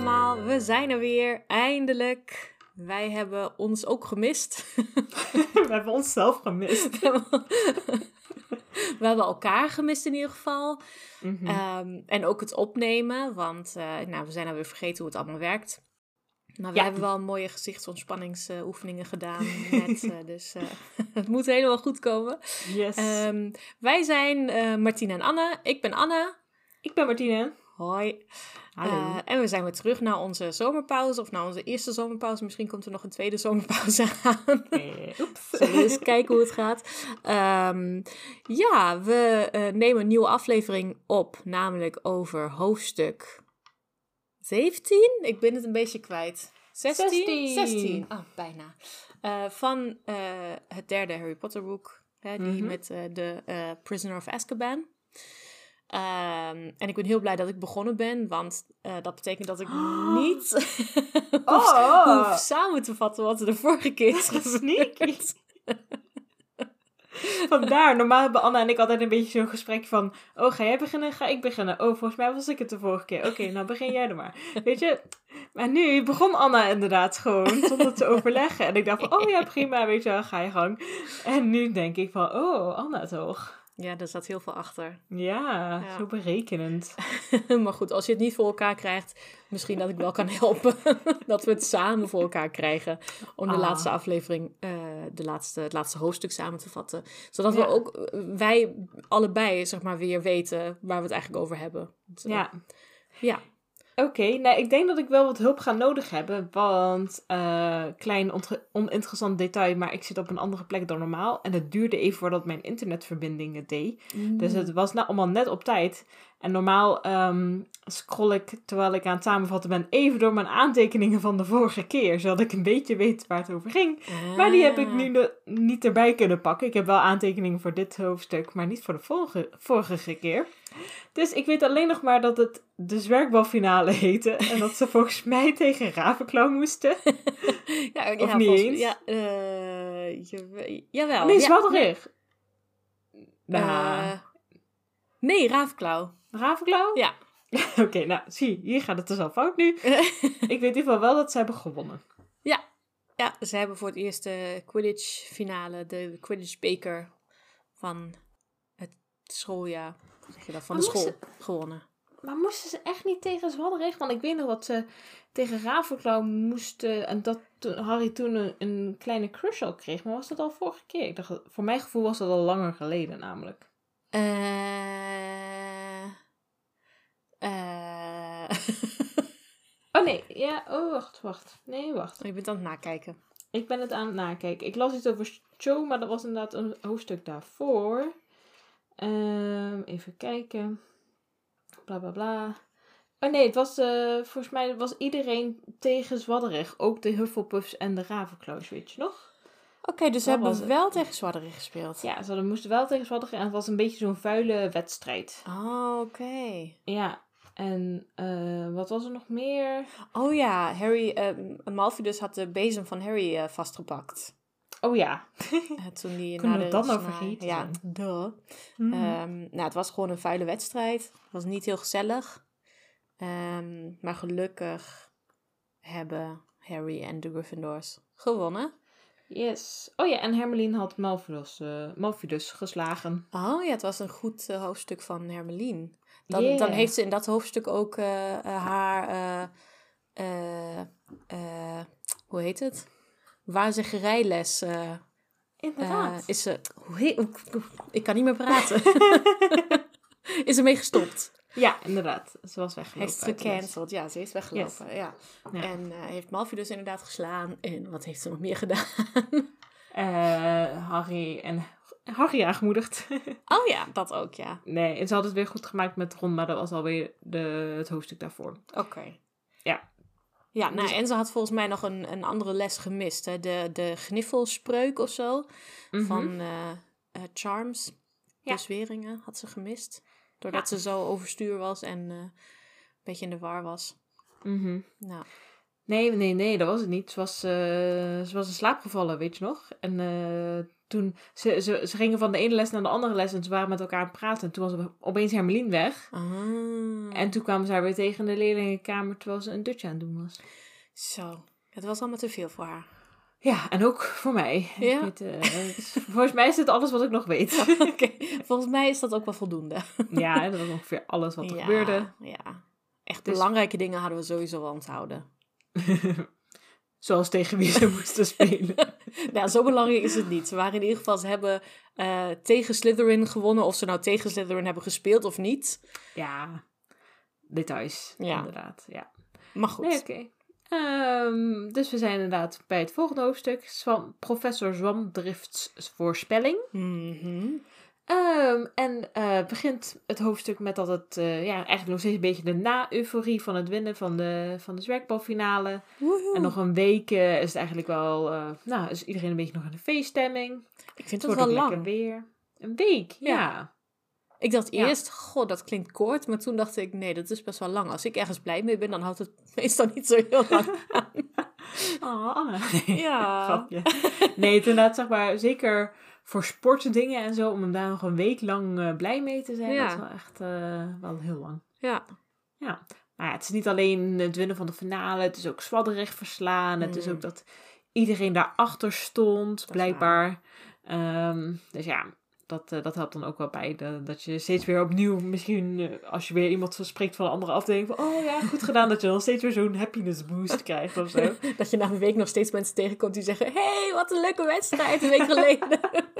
Allemaal, we zijn er weer, eindelijk. Wij hebben ons ook gemist. We hebben onszelf gemist. we hebben elkaar gemist in ieder geval. Mhm. Ehm, en ook het opnemen, want eh, nou, we zijn alweer vergeten hoe het allemaal werkt. Maar we Ja. hebben wel mooie gezichtsontspanningsoefeningen gedaan net, eh, dus eh, het moet helemaal goed komen. yes. Ehm, wij zijn Martine en Anne. Ik ben Anne. ik ben Martine. Hoi. Hallo. Eh, en we zijn weer terug naar onze zomerpauze, of naar onze eerste zomerpauze. Misschien komt er nog een tweede zomerpauze aan. Eh, Oeps. Zullen we eens kijken hoe het gaat. Ehm, ja, we eh, nemen een nieuwe aflevering op, namelijk over hoofdstuk 17. Ik ben het een beetje kwijt. 16? 16. 16. Ah, bijna. Van het derde Harry Potter boek, hè, die Mhm. met de Prisoner of Azkaban. Ehm, en ik ben heel blij dat ik begonnen ben, want eh, dat betekent dat ik niet hoef, Oh. hoef samen te vatten wat er de vorige keer is Sneaky. Vandaar, normaal hebben Anna en ik altijd een beetje zo'n gesprek van... Oh, ga jij beginnen? Ga ik beginnen? Oh, volgens mij was ik het de vorige keer. Oké, nou begin jij er maar. Weet je? Maar nu begon Anna inderdaad gewoon zonder te overleggen. En ik dacht van, oh ja, prima, weet je wel, ga je gang. En nu denk ik van, oh, Anna toch? Ja, er zat heel veel achter. Ja, Ja. zo berekenend. maar goed, als je het niet voor elkaar krijgt, misschien dat ik wel kan helpen. dat we het samen voor elkaar krijgen. Om de Ah. laatste aflevering, eh, de laatste, het laatste hoofdstuk samen te vatten. Zodat we ook, eh, wij allebei, zeg maar, weer weten waar we het eigenlijk over hebben. Dus, Ja. Ja. Oké, nou ik denk dat ik wel wat hulp ga nodig hebben, want eh, klein oninteressant detail, maar ik zit op een andere plek dan normaal en het duurde even voordat mijn internetverbinding het deed. Dus het was nou allemaal net op tijd. En normaal ehm, scroll ik, terwijl ik aan het samenvatten ben, even door mijn aantekeningen van de vorige keer, zodat ik een beetje weet waar het over ging. Maar die heb ik nu no- niet erbij kunnen pakken. Ik heb wel aantekeningen voor dit hoofdstuk, maar niet voor de vorige, vorige keer. Dus ik weet alleen nog maar dat het de zwerkbalfinale heette. En dat ze volgens mij tegen Ravenclaw moesten. Ja, Of ja, niet volgens- eens? Ja, je, jawel. nee, ja, Zwadderig. Nou, Eh, nee, Raafklauw. Ravenclaw? Ja. Oké, nou zie, hier gaat het dus al fout nu. Ik weet in ieder geval wel dat ze hebben gewonnen. Ja, ze hebben voor het eerst de Quidditch finale, de Quidditch beker van het schooljaar, zeg je dat, van de school moesten- gewonnen. Maar moesten ze echt niet tegen Zwadderig? Want ik weet nog dat ze tegen Ravenclaw moesten... En dat toen- Harry toen een, een kleine crush al kreeg. Maar was dat al vorige keer? Ik dacht, voor mijn gevoel was dat al langer geleden namelijk. Eh. eh. Oh nee, ja, oh wacht, wacht. Nee, wacht. je bent aan het nakijken. Ik ben het aan het nakijken. Ik las iets over Cho, maar dat was inderdaad een hoofdstuk daarvoor. Ehm, even kijken. Bla bla bla. Oh nee, het was eh, volgens mij was iedereen tegen Zwadderig. Ook de Hufflepuffs en de Ravenclaws, weet je nog? Oké, dus ze hebben wel tegen Zwadderig gespeeld. Ja, ze hadden- moesten wel tegen Zwadderig en het was een beetje zo'n vuile wedstrijd. Oh, oké. Ja, en eh, wat was er nog meer? Oh ja, Harry, eh Malfidus had de bezem van Harry eh, vastgepakt. Oh ja. Eh, toen die Kunnen we de, dat nou naar- vergeten Ja, duh. Mhm. Ehm, nou, het was gewoon een vuile wedstrijd. Het was niet heel gezellig. Ehm, maar gelukkig hebben Harry en de Gryffindors gewonnen. Yes. Oh ja, en Hermeline had Malfidus, eh, Malfidus geslagen. Oh ja, het was een goed eh, hoofdstuk van Hermeline. Dan, Yeah. dan heeft ze in dat hoofdstuk ook eh, eh, haar... eh, eh, eh, hoe heet het? Waarzeggerijles. eh Inderdaad. eh, is ze... Ik kan niet meer praten. is ermee gestopt. Ja, inderdaad. Ze was weggelopen. les. gecanceld. Ja, ze is weggelopen. Ja. Ja. En eh, heeft Malfidus inderdaad geslaan. En wat heeft ze nog meer gedaan? Harry en Harry aangemoedigd. oh ja, dat ook, ja. nee, en ze had het weer goed gemaakt met Ron, maar dat was alweer de, het hoofdstuk daarvoor. Oké. Ja. Ja, nou, Dus- en ze had volgens mij nog een, een andere les gemist. Hè? De, de gniffelspreuk of zo. Van eh, eh, Charms. Ja. De zweringen had ze gemist. Doordat ze zo overstuur was en eh, een beetje in de war was. Mhm. Nou, Nee, nee, nee, dat was het niet. Ze was, ze was in slaap gevallen, weet je nog? En eh, toen ze, ze, ze gingen van de ene les naar de andere les en ze waren met elkaar aan het praten. En toen was opeens Hermelien weg. Ah. En toen kwamen ze haar weer tegen in de leerlingenkamer terwijl ze een dutje aan het doen was. Zo, het was allemaal te veel voor haar. Ja, en ook voor mij. Ja? Weet, eh, het- volgens mij is dit alles wat ik nog weet. Oké, volgens mij is dat ook wel voldoende. ja, dat was ongeveer alles wat er ja, gebeurde. Ja, echt Dus- belangrijke dingen hadden we sowieso wel onthouden. Zoals tegen wie ze moesten spelen. Nou, zo belangrijk is het niet. Ze waren in ieder geval, ze hebben eh, tegen Slytherin gewonnen. Of ze nou tegen Slytherin hebben gespeeld of niet. ja, details. Ja. Inderdaad, ja. Maar goed. Nee, oké. Ehm, dus we zijn inderdaad bij het volgende hoofdstuk. Zwam, professor Zwamdrifts voorspelling. Mhm. Ehm, en eh, begint het hoofdstuk met dat het eh, ja, eigenlijk nog steeds een beetje de na-euforie van het winnen van de, van de. Woehoe. En nog een week is het eigenlijk wel, eh, nou, is iedereen een beetje nog in de feeststemming. Ik vind Het het wel lang. lekker weer. Een week, ja. Ja. Ik dacht Ja. eerst, god, dat klinkt kort. Maar toen dacht ik, nee, dat is best wel lang. Als ik ergens blij mee ben, dan houdt het meestal niet zo heel lang. Ah, nee, Ja. Nee, het inderdaad, zeg maar, zeker voor sportdingen en zo, om hem daar nog een week lang eh, blij mee te zijn, Ja. dat is wel echt eh, wel heel lang. Ja. Ja, maar ja, het is niet alleen het winnen van de finale, het is ook Zwadderecht verslaan. Het is ook dat iedereen daarachter stond, blijkbaar. Ehm, dus ja, dat, eh, dat helpt dan ook wel bij. de- dat je steeds weer opnieuw, misschien eh, als je weer iemand zo spreekt van een andere afdeling, van oh ja, goed gedaan, dat je dan steeds weer zo'n happiness boost krijgt of zo. Dat je na een week nog steeds mensen tegenkomt die zeggen... hey, wat een leuke wedstrijd een week geleden.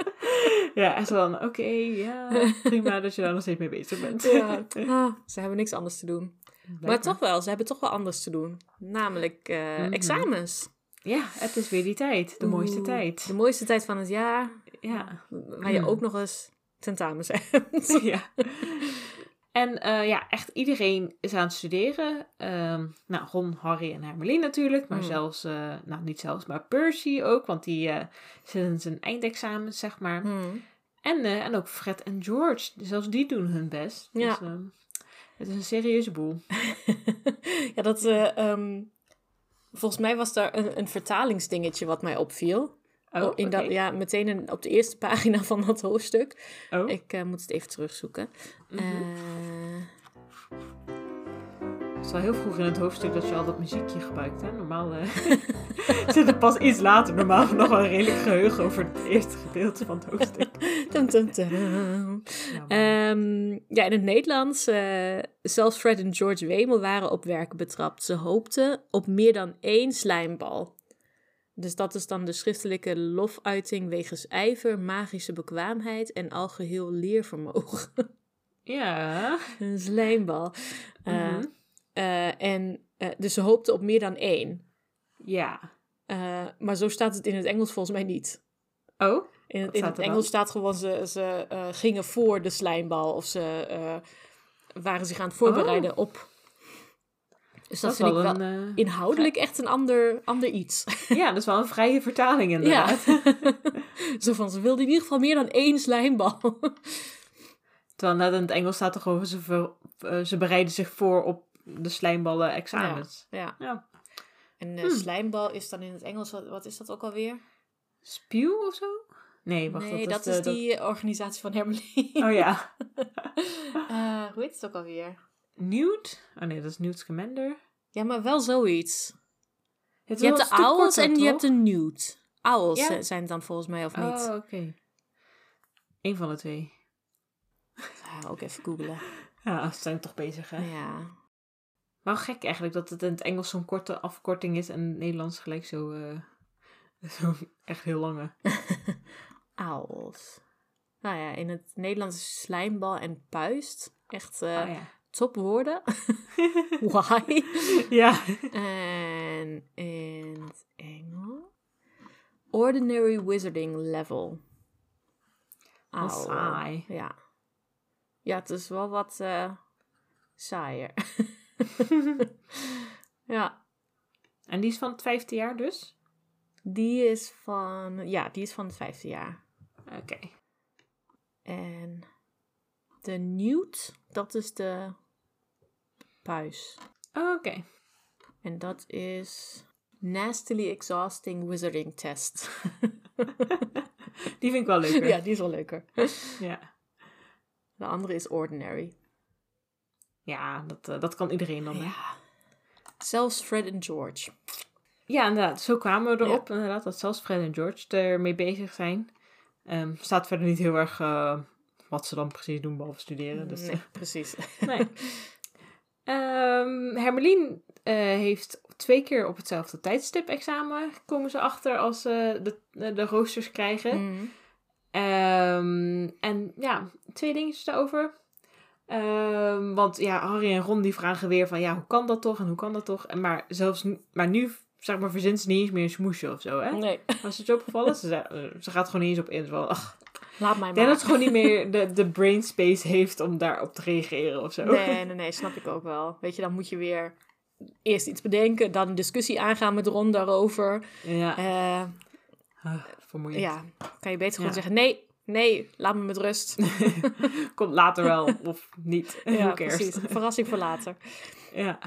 Ja, echt van oké, ja, prima dat je daar nog steeds mee bezig bent. ja. Ah, ze hebben niks anders te doen. Maar toch wel, ze hebben toch wel anders te doen. Namelijk eh, Mhm. examens. Ja, het is weer die tijd, de mooiste tijd. De mooiste tijd van het jaar. Ja. Waar je Mm. ook nog eens tentamens hebt. ja. En eh, ja, echt iedereen is aan het studeren. Ehm, nou, Ron, Harry en Hermeline natuurlijk. Maar Mm. zelfs, eh, nou niet zelfs, maar Percy ook. Want die eh zit in zijn eindexamen, zeg maar. Hmm. En, en ook Fred en George. Zelfs die doen hun best. Ja. Dus ehm, het is een serieuze boel. ja, dat... eh, ehm, volgens mij was daar een, een vertalingsdingetje wat mij opviel. Oh, in dat, ja, meteen een- op de eerste pagina van dat hoofdstuk. Oh. Ik eh, moet het even terugzoeken. Mhm. Eh, Het is wel heel vroeg in het hoofdstuk dat je al dat muziekje gebruikt. Hè? Normaal eh, zit het pas iets later. Normaal nog wel een redelijk geheugen over het eerste gedeelte van het hoofdstuk. tum, tum, tum. Ja, maar- Ehm, ja, in het Nederlands, zelfs Fred en George Wemel waren op werk betrapt. Ze hoopten op meer dan één slijmbal. Dus dat is dan de schriftelijke lofuiting wegens ijver, magische bekwaamheid en algeheel leervermogen. ja. een slijmbal. Eh, Mhm. eh, en, eh, dus ze hoopten op meer dan één. Ja. Maar zo staat het in het Engels volgens mij niet. Oh? In, in het dan? Engels staat gewoon ze, ze gingen voor de slijmbal of ze waren zich aan het voorbereiden op. Dus dat, is vind ik wel een, eh, inhoudelijk echt een ander, ander iets. Ja, dat is wel een vrije vertaling inderdaad. Ja. Zo van, ze wilden in ieder geval meer dan één slijmbal. Terwijl net in het Engels staat er gewoon, ze, ver- eh, ze bereiden zich voor op de slijmballen examens. ja. Ja. En Hmm. slijmbal is dan in het Engels, wat, wat is dat ook alweer? Spuw of zo? Nee, wacht. nee, dat, de- is die organisatie van Hermelie. Oh ja. Hoe heet het ook alweer? Newt? Oh nee, dat is Newt Scamander. Ja, maar wel zoiets. Het Je hebt de owls en je hebt de... newt. Owls Ja. zijn het dan volgens mij of niet. Oh, oké. Eén van de twee. Ja, ook even googelen. Ja, ze zijn toch bezig, hè? Ja. Wel gek eigenlijk dat het in het Engels zo'n korte afkorting is en in het Nederlands gelijk zo, eh, zo echt heel lange. Owls. Nou ja, in het Nederlands is slijmbal en puist. Echt eh oh ja. Topwoorden. Why? ja. en in het Engels. Ordinary Wizarding Level. Saai. Ja. Ja, het is wel wat eh, saaier. ja. En die is van het vijfde jaar dus? Die is van, ja, die is van het vijfde jaar. Oké. En de newt, dat is de puis. Oké. En dat is Nastily Exhausting Wizarding Test. Die vind ik wel leuker. Ja, die is wel leuker. ja. De andere is Ordinary. Ja, dat, eh, dat kan iedereen dan. Ja. Zelfs Fred en George. Ja, inderdaad. Zo kwamen we erop, inderdaad, dat zelfs Fred en George ermee bezig zijn. Ehm, staat verder niet heel erg eh, wat ze dan precies doen, behalve studeren. Dus, Nee, precies. nee. Ehm, Hermelien eh, heeft twee keer op hetzelfde tijdstip examen, komen ze achter als ze de, de, de roosters krijgen. Mm. Ehm, en ja, twee dingetjes daarover. Ehm, want ja, Harry en Ron die vragen weer van ja, hoe kan dat toch en hoe kan dat toch? En maar zelfs maar nu zeg maar verzint ze niet eens meer een smoesje of zo, hè? Nee, Was het zo opgevallen? Ze, eh, ze gaat gewoon niet eens op in. Ach, laat mij maar. dat ze gewoon niet meer de, de brain space heeft om daarop te reageren of zo. Nee, nee, nee, snap ik ook wel. Weet je, dan moet je weer eerst iets bedenken, dan een discussie aangaan met Ron daarover. Ja, ah, vermoeiend. ja, kan je beter gewoon Ja. zeggen, nee, nee, laat me met rust. Komt later wel of niet. ja, precies. Verrassing voor later. Ja.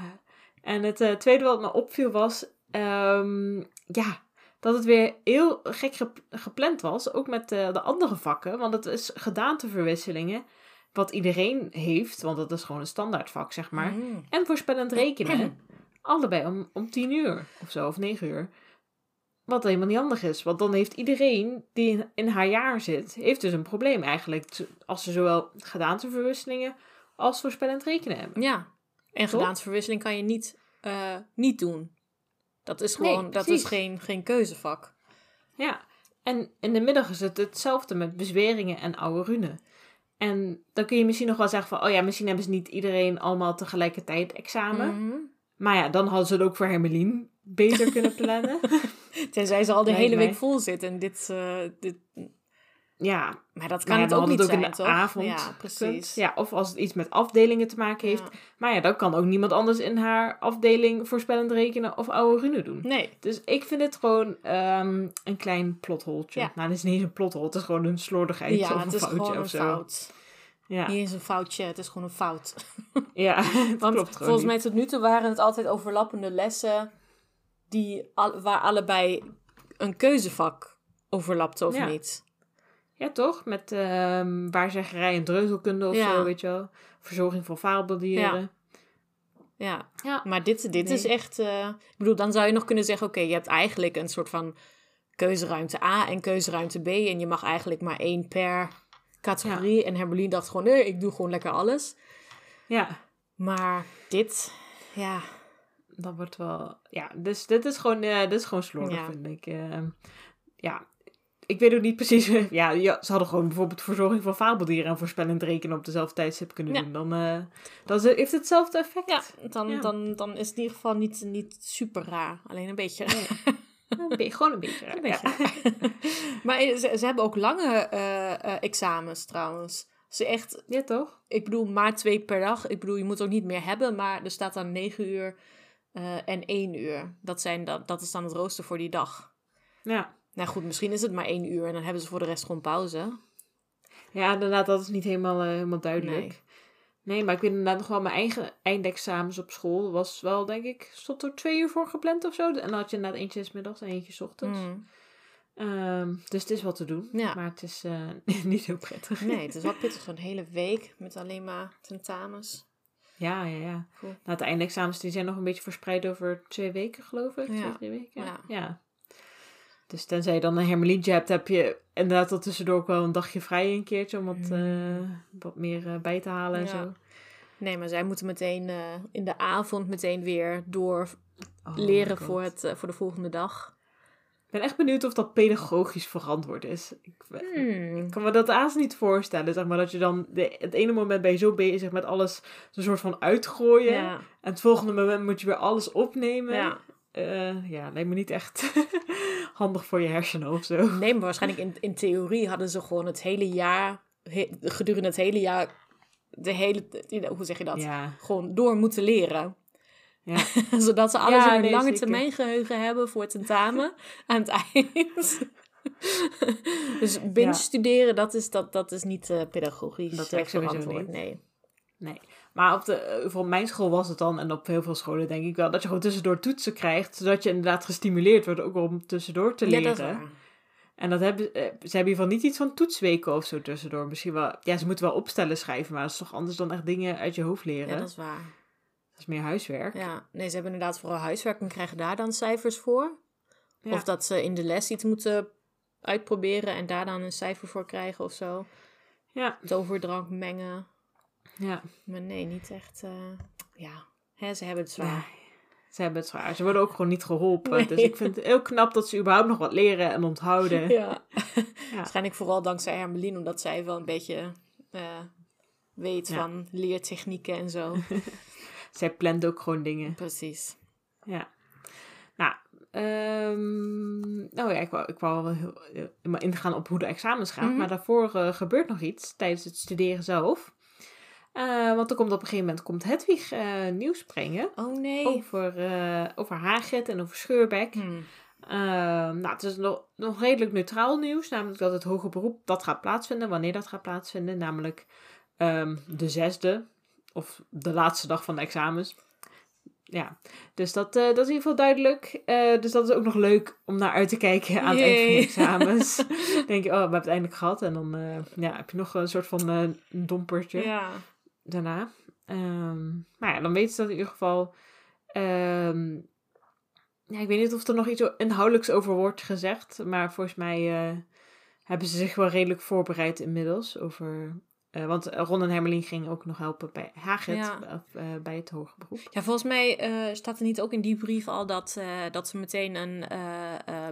En het eh, tweede wat me opviel was, ehm, ja, dat het weer heel gek gep- gepland was. Ook met eh, de andere vakken. Want het is gedaanteverwisselingen. Wat iedereen heeft, want dat is gewoon een standaardvak, zeg maar. Mm. En voorspellend rekenen. Allebei om, om tien uur of zo, of negen uur. Wat helemaal niet handig is. Want dan heeft iedereen die in, haar jaar zit, heeft dus een probleem eigenlijk. Als ze zowel gedaanteverwisselingen als voorspellend rekenen hebben. Ja, en gedaanteverwisseling kan je niet, eh, niet doen. Dat is Nee, gewoon, dat is geen, geen keuzevak. Ja, en in de middag is het hetzelfde met bezweringen en oude runen. En dan kun je misschien nog wel zeggen van, oh ja, misschien hebben ze niet iedereen allemaal tegelijkertijd examen. Mhm. Maar ja, dan hadden ze het ook voor Hermelien beter kunnen plannen. Tenzij ze al de Lijkt hele mij. week vol zit en dit, eh, dit... ja, Maar dat kan maar het ook niet het ook zijn, in de toch? avond Ja, precies. Ja, of als het iets met afdelingen te maken heeft. Ja. Maar ja, dan kan ook niemand anders in haar afdeling voorspellend rekenen of oude runen doen. Nee, Dus ik vind het gewoon ehm, een klein plotholtje. Ja. Nou, het is niet eens een plothol, het is gewoon een slordigheid ja, of een het is foutje gewoon of een zo. fout. Ja, Niet eens een foutje, het is gewoon een fout. ja Want klopt volgens niet. mij tot nu toe waren het altijd overlappende lessen die al, waar allebei een keuzevak overlapte of niet. Ja, toch? Met ehm waarzeggerij en dreuzelkunde of Ja. zo, weet je wel. Verzorging van fabeldieren. Ja, Ja. maar dit, dit Nee. is echt... eh, ik bedoel, dan zou je nog kunnen zeggen... Oké, je hebt eigenlijk een soort van keuzeruimte A en keuzeruimte B... en je mag eigenlijk maar één per categorie. En Hermelien dacht gewoon... Nee, ik doe gewoon lekker alles. ja. Maar dit... Ja, Dat wordt wel... Ja, dus dit is gewoon, eh dit is gewoon slordig, vind ik. Ehm, ja, ik weet ook niet precies... ja, ja, ze hadden gewoon bijvoorbeeld verzorging van fabeldieren... en voorspellend rekenen op dezelfde tijdstip kunnen Ja. doen. Dan, eh, dan heeft het hetzelfde effect. ja, dan, Ja. Dan, dan is het in ieder geval niet, niet super raar. Alleen een beetje... Een beetje- gewoon een beetje. raar, Een beetje ja. Maar ze, ze hebben ook lange eh, eh, examens trouwens. Ze echt, Ja, toch? ik bedoel, maar twee per dag. Ik bedoel, je moet ook niet meer hebben, maar er staat dan negen uur eh, en één uur. Dat, zijn, dat, dat is dan het rooster voor die dag. Ja. Nou goed, misschien is het maar één uur en dan hebben ze voor de rest gewoon pauze. Ja, inderdaad, dat is niet helemaal, eh, helemaal duidelijk. Nee. Nee. maar ik weet inderdaad nog wel mijn eigen eindexamens op school. Was wel, denk ik, stond er twee uur voor gepland of zo. En dan had je inderdaad eentje 's middags en eentje 's ochtends. Mm. Ehm, dus het is wat te doen. Ja. Maar het is eh, niet heel prettig. Nee, het is wel pittig, zo'n hele week met alleen maar tentamens. Ja, ja, ja. Cool. Nou, de eindexamens die zijn nog een beetje verspreid over twee weken, geloof ik. Ja. Twee, drie weken. Ja. ja. Dus tenzij je dan een hermelientje hebt, heb je inderdaad al tussendoor ook wel een dagje vrij een keertje. Om wat, eh, wat meer eh, bij te halen en zo. Nee, maar zij moeten meteen eh, in de avond meteen weer door Oh leren voor, het, voor de volgende dag. Ik ben echt benieuwd of dat pedagogisch verantwoord is. Ik, Hmm. ik kan me dat haast niet voorstellen. Zeg maar dat je dan de, het ene moment ben je zo bezig met alles een soort van uitgooien. Ja, En het volgende moment moet je weer alles opnemen. ja. Eh, ja, lijkt me niet echt handig voor je hersenen of zo. Nee, maar waarschijnlijk in, in theorie hadden ze gewoon het hele jaar, he- gedurende het hele jaar, de hele, hoe zeg je dat? Ja, Gewoon door moeten leren. ja. Zodat ze alles Ja, in een lange zeker. termijn geheugen hebben voor het tentamen aan het eind. dus binge Ja. studeren, dat is, dat, dat is niet eh, pedagogisch Dat eh, verantwoord. Nee. Nee. Maar op de, eh, voor mijn school was het dan, en op heel veel scholen denk ik wel, dat je gewoon tussendoor toetsen krijgt. Zodat je inderdaad gestimuleerd wordt ook om tussendoor te Ja, leren. dat is waar. En dat hebben, eh, ze hebben in ieder geval niet iets van toetsweken of zo tussendoor. Misschien wel, ja, ze moeten wel opstellen schrijven, maar dat is toch anders dan echt dingen uit je hoofd leren. Ja, dat is waar. Dat is meer huiswerk. Ja, nee, ze hebben inderdaad vooral huiswerk en krijgen daar dan cijfers voor. Ja. Of dat ze in de les iets moeten uitproberen en daar dan een cijfer voor krijgen of zo. Ja, Toverdrank mengen. Ja. Maar nee, niet echt. eh, ja, Hè, ze hebben het zwaar. Nee, ze hebben het zwaar. Ze worden ook gewoon niet geholpen. Nee. Dus ik vind het heel knap dat ze überhaupt nog wat leren en onthouden. Ja. Ja. Waarschijnlijk vooral dankzij Hermeline, omdat zij wel een beetje eh, weet Ja. van leertechnieken en zo. Zij plant ook gewoon dingen. Precies. Ja. Nou, ehm, nou ja, ik wou, ik wou wel heel, heel ingaan op hoe de examens gaan. Mhm. Maar daarvoor eh, gebeurt nog iets tijdens het studeren zelf. Eh, want er komt op een gegeven moment komt Hedwig eh, nieuws brengen. Oh nee. Over, eh over Haget en over Scheurbeck. Hmm. Nou, het is nog, nog redelijk neutraal nieuws. Namelijk dat het hoger beroep dat gaat plaatsvinden. Wanneer dat gaat plaatsvinden. Namelijk ehm, de zesde. Of de laatste dag van de examens. Ja, dus dat, dat is in ieder geval duidelijk. Dus dat is ook nog leuk om naar uit te kijken aan het eind van de examens. Denk je, oh, we hebben het eindelijk gehad. En dan ja, heb je nog een soort van dompertje Ja. Daarna. Ehm, maar ja, dan weten ze dat in ieder geval. ehm, ja, ik weet niet of er nog iets inhoudelijks over wordt gezegd. Maar volgens mij eh, hebben ze zich wel redelijk voorbereid inmiddels. Over, eh, want Ron en Hermelien gingen ook nog helpen bij. Ja. of, eh, bij het hoger beroep. Ja, volgens mij staat er niet ook in die brief al dat, dat ze meteen een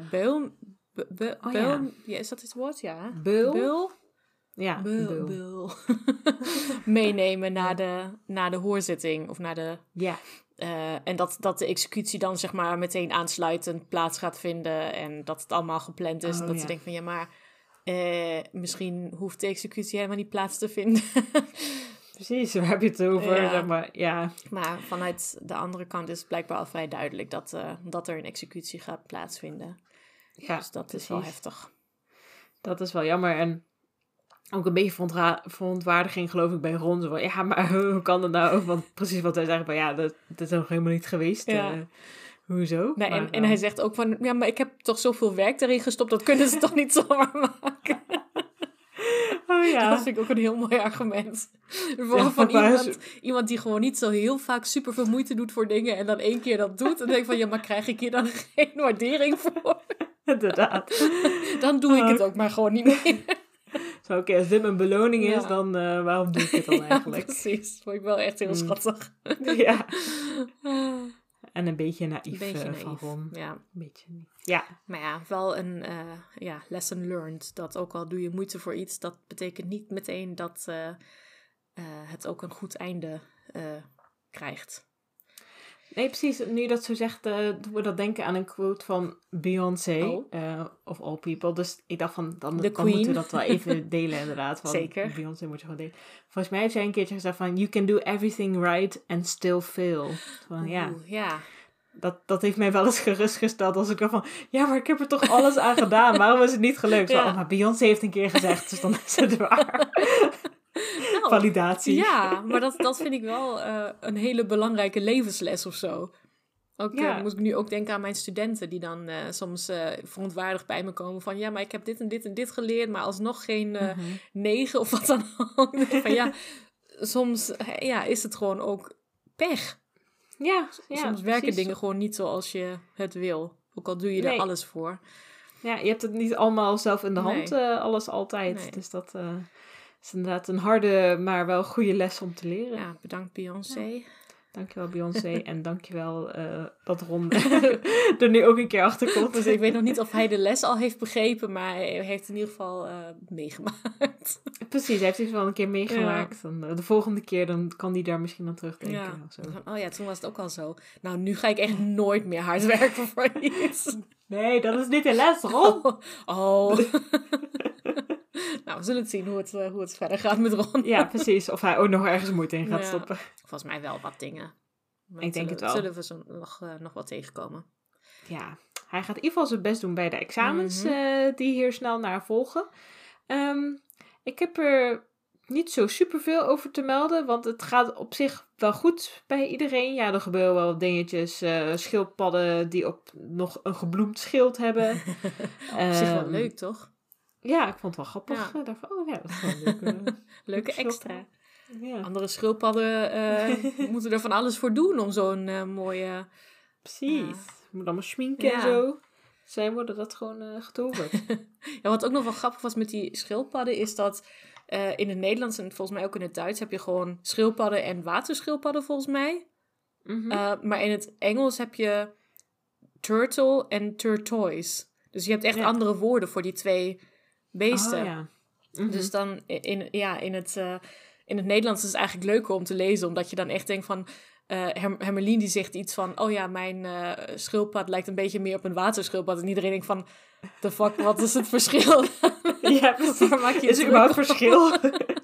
beul... be- be- Oh, beul- ja. is dat het woord? Ja. Beul? Beul? Ja, beul. Meenemen naar de, naar de hoorzitting of naar de... Ja, eh, en dat, dat de executie dan zeg maar meteen aansluitend plaats gaat vinden. En dat het allemaal gepland is. Oh, en dat ja. ze denken van ja, maar eh, misschien hoeft de executie helemaal niet plaats te vinden. precies. Waar heb je het over? Ja. Zeg maar, ja, maar vanuit de andere kant is het blijkbaar al vrij duidelijk dat, eh, dat er een executie gaat plaatsvinden. ja, dus dat is wel heftig. Dat is wel jammer. En ook een beetje verontwaardiging geloof ik bij Ron. Zo van, ja, maar hoe kan dat nou? Want precies wat hij zegt, van ja, dat, dat is nog helemaal niet geweest. Ja. eh, hoezo? Nee, en, en hij zegt ook van, ja, maar ik heb toch zoveel werk erin gestopt, dat kunnen ze toch niet zomaar maken? Oh ja. Dat vind ik ook een heel mooi argument. Ja, van iemand, iemand die gewoon niet zo heel vaak super veel moeite doet voor dingen en dan één keer dat doet. En denk van, ja, maar krijg ik hier dan geen waardering voor? Inderdaad. Dan doe ik het Oh. ook maar gewoon niet meer. Zo, oké, als dit mijn beloning is, Ja. dan eh, waarom doe ik het dan Ja, eigenlijk? precies. Dat vond ik wel echt heel Mm. schattig. ja. En een beetje naïef, Een beetje eh, van naïef. Ron. Ja. Een beetje. Ja, Maar ja, wel een eh, ja, lesson learned. Dat ook al doe je moeite voor iets, dat betekent niet meteen dat het ook een goed einde krijgt. Nee, precies. Nu dat zo zegt, eh we dat denken aan een quote van Beyoncé. Oh. eh, of all people. Dus ik dacht van, dan, dan moeten we dat wel even delen inderdaad. Van, Zeker. Beyoncé moet je gewoon delen. Volgens mij heeft zij een keertje gezegd van, you can do everything right and still fail. Van, ja, Oeh, ja. dat, dat heeft mij wel eens gerustgesteld als ik dacht van, ja, maar ik heb er toch alles aan gedaan. Waarom is het niet gelukt? Oh, maar Beyoncé heeft een keer gezegd, dus dan is het waar. Nou, Validatie. Ja, maar dat, dat vind ik wel eh, een hele belangrijke levensles of zo. Ook eh, moet ik nu ook denken aan mijn studenten die dan eh, soms eh verontwaardigd bij me komen van ja, maar ik heb dit en dit en dit geleerd, maar alsnog geen Mhm. negen of wat dan ook. Van ja, soms ja, is het gewoon ook pech. Ja, ja, soms werken precies. dingen gewoon niet zoals je het wil. Ook al doe je er alles voor. Ja, je hebt het niet allemaal zelf in de hand, Nee. alles altijd. Nee. Dus dat is inderdaad een harde, maar wel goede les om te leren. Ja, bedankt Beyoncé. Dankjewel Beyoncé en dankjewel eh dat Ron er nu ook een keer achter komt. Dus ik weet nog niet of hij de les al heeft begrepen, maar hij heeft in ieder geval eh, meegemaakt. Precies, hij heeft het wel een keer meegemaakt. Dan, eh, de volgende keer dan kan hij daar misschien aan terugdenken. Ja. Of zo. Oh ja, toen was het ook al zo. Nou, nu ga ik echt nooit meer hard werken voor iets. Nee, dat is niet de les, Ron. Oh. oh. nou, we zullen het zien hoe het, eh, hoe het verder gaat met Ron. Ja, precies. Of hij ook nog ergens moeite in gaat Ja. stoppen. Volgens mij wel wat dingen. Maar Ik denk zullen, het wel. Zullen we zo nog, eh, nog wat tegenkomen? Ja, hij gaat in ieder geval zijn best doen bij de examens Mhm. eh, die hier snel naar volgen. Ehm, ik heb er niet zo superveel over te melden, want het gaat op zich wel goed bij iedereen. Ja, er gebeuren wel dingetjes. eh, schildpadden die op nog een gebloemd schild hebben. Op zich wel Ehm, leuk, toch? Ja, ik vond het wel grappig. Ja. Ik dacht van, oh ja, dat is wel leuk. eh, Leuke schildpad. extra. ja, Andere schildpadden eh, moeten er van alles voor doen om zo'n eh, mooie... precies. Moet allemaal schminken en zo. Zij worden dat gewoon eh getoverd. Ja, wat ook nog wel grappig was met die schildpadden is dat eh, in het Nederlands en volgens mij ook in het Duits heb je gewoon schildpadden en waterschildpadden volgens mij. Mhm. Uh, maar in het Engels heb je turtle en turtoise. Dus je hebt echt Ja. andere woorden voor die twee beesten. Oh, ja. Mhm. Dus dan in, ja, in, het, eh, in het Nederlands is het eigenlijk leuker om te lezen, omdat je dan echt denkt van. Hermelien die zegt iets van, oh ja, mijn eh, schildpad lijkt een beetje meer op een waterschildpad. En iedereen denkt van, the fuck, wat is het verschil? ja, precies. Waar maak je Is er überhaupt verschil?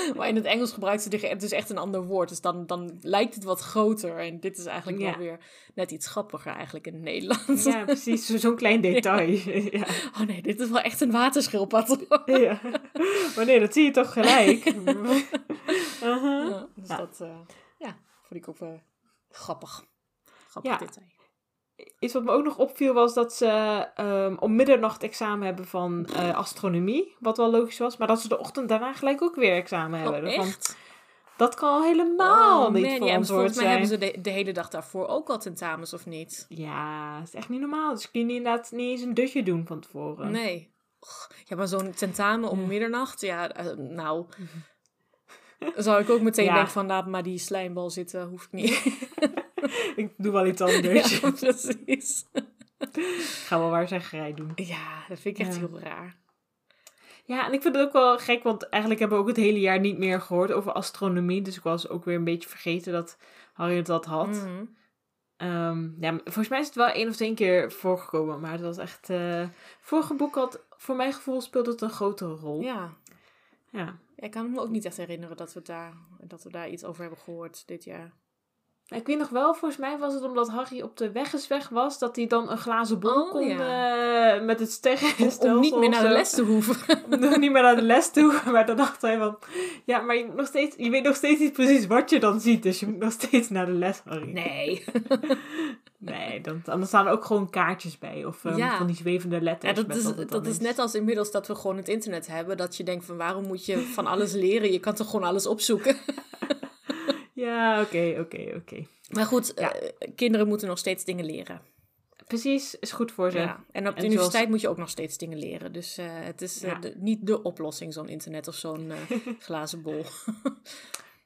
maar in het Engels gebruikt ze de- dus echt een ander woord. Dus dan, dan lijkt het wat groter. En dit is eigenlijk Ja. wel weer net iets grappiger eigenlijk in het Nederlands. ja, precies. Zo- Zo'n klein detail. ja. Oh nee, dit is wel echt een waterschildpad. ja. Maar nee, dat zie je toch gelijk. Uh-huh. Ja, dus dat eh, ja, vond ik ook wel grappig. Grappig detail. Iets wat me ook nog opviel was dat ze ehm, om middernacht examen hebben van eh, astronomie. Wat wel logisch was. Maar dat ze de ochtend daarna gelijk ook weer examen Oh, hebben. Echt? dat kan al helemaal Oh, niet man, ja, verantwoord volgens mij zijn. hebben ze de, de hele dag daarvoor ook al tentamens, of niet? Ja, dat is echt niet normaal. Dus kun je inderdaad niet eens een dutje doen van tevoren. Nee. Och, Ja, maar zo'n tentamen om Ja. middernacht, ja, eh, nou... Zou ik ook meteen Ja. denken van, laat maar die slijmbal zitten, hoef ik niet. Ik doe wel iets anders. ja, precies. Ik ga wel waarzeggerij doen. Ja, dat vind ik echt Ja. heel raar. Ja, en ik vind het ook wel gek, want eigenlijk hebben we ook het hele jaar niet meer gehoord over astronomie. Dus ik was ook weer een beetje vergeten dat Harry dat had. Mhm. Ehm, ja, volgens mij is het wel één of twee keer voorgekomen, maar het was echt... eh vorige boek had, voor mijn gevoel speelde het een grotere rol. Ja, Ja. ik kan me ook niet echt herinneren dat we, daar, dat we daar iets over hebben gehoord dit jaar. Ik weet nog wel, volgens mij was het omdat Harry op de weggesweg was, dat hij dan een glazen bol Oh, kon ja. eh, met het Om, sterrenstelsel om niet meer naar de les te hoeven. nog niet meer naar de les toe. Maar dan dacht hij van, ja, maar je, nog steeds, je weet nog steeds niet precies wat je dan ziet. Dus je moet nog steeds naar de les, Harry. Nee. Nee, dan, dan staan er ook gewoon kaartjes bij. Of ehm, Ja. van die zwevende Ja, letters. dat met is, dat is net als inmiddels dat we gewoon het internet hebben. Dat je denkt van waarom moet je van alles leren? Je kan toch gewoon alles opzoeken? Ja, oké, oké, oké. Maar goed, Ja. eh, kinderen moeten nog steeds dingen leren. Precies, is goed voor ze. Ja. En op de En universiteit zoals- moet je ook nog steeds dingen leren. Dus eh, het is eh, de- niet de oplossing, zo'n internet of zo'n glazen bol.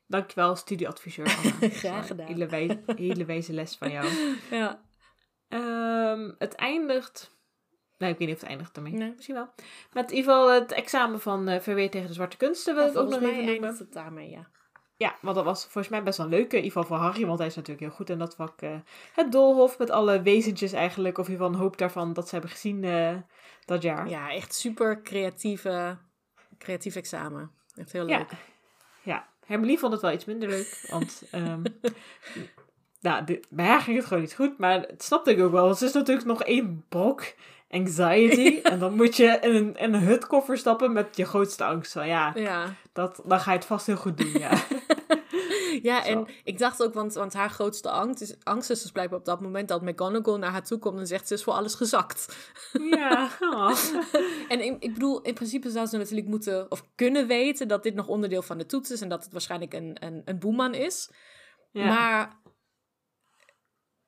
Dankjewel, studieadviseur Anna. Graag gedaan. Hele, wij- hele wijze les van jou. ja. Ehm, het eindigt... Nee, ik weet niet of het eindigt ermee. Nee. Misschien wel. Met in ieder geval het examen van VW tegen de zwarte kunsten wil ik ook nog even noemen. het daarmee, ja. Ja, want dat was volgens mij best wel leuk. In ieder geval voor Harry, want hij is natuurlijk heel goed in dat vak. eh, het doolhof met alle wezentjes eigenlijk. Of in ieder geval een hoop daarvan dat ze hebben gezien eh, dat jaar. Ja, echt super creatieve, creatief examen. Echt heel Ja. leuk. Ja, Hermelie vond het wel iets minder leuk. Want ehm, nou, bij haar ging het gewoon niet goed. Maar het snapte ik ook wel. Ze is natuurlijk nog één brok anxiety. En dan moet je in een, in een hutkoffer stappen met je grootste angst. Van, ja, Ja. dat, dan ga je het vast heel goed doen. Ja, Ja, Zo. en ik dacht ook, want, want haar grootste angst is, angst is dus blijkbaar op dat moment dat McGonagall naar haar toe komt en zegt ze is voor alles gezakt. ja. oh. En ik, ik bedoel, in principe zou ze natuurlijk moeten of kunnen weten dat dit nog onderdeel van de toets is en dat het waarschijnlijk een, een, een boeman is. ja. Maar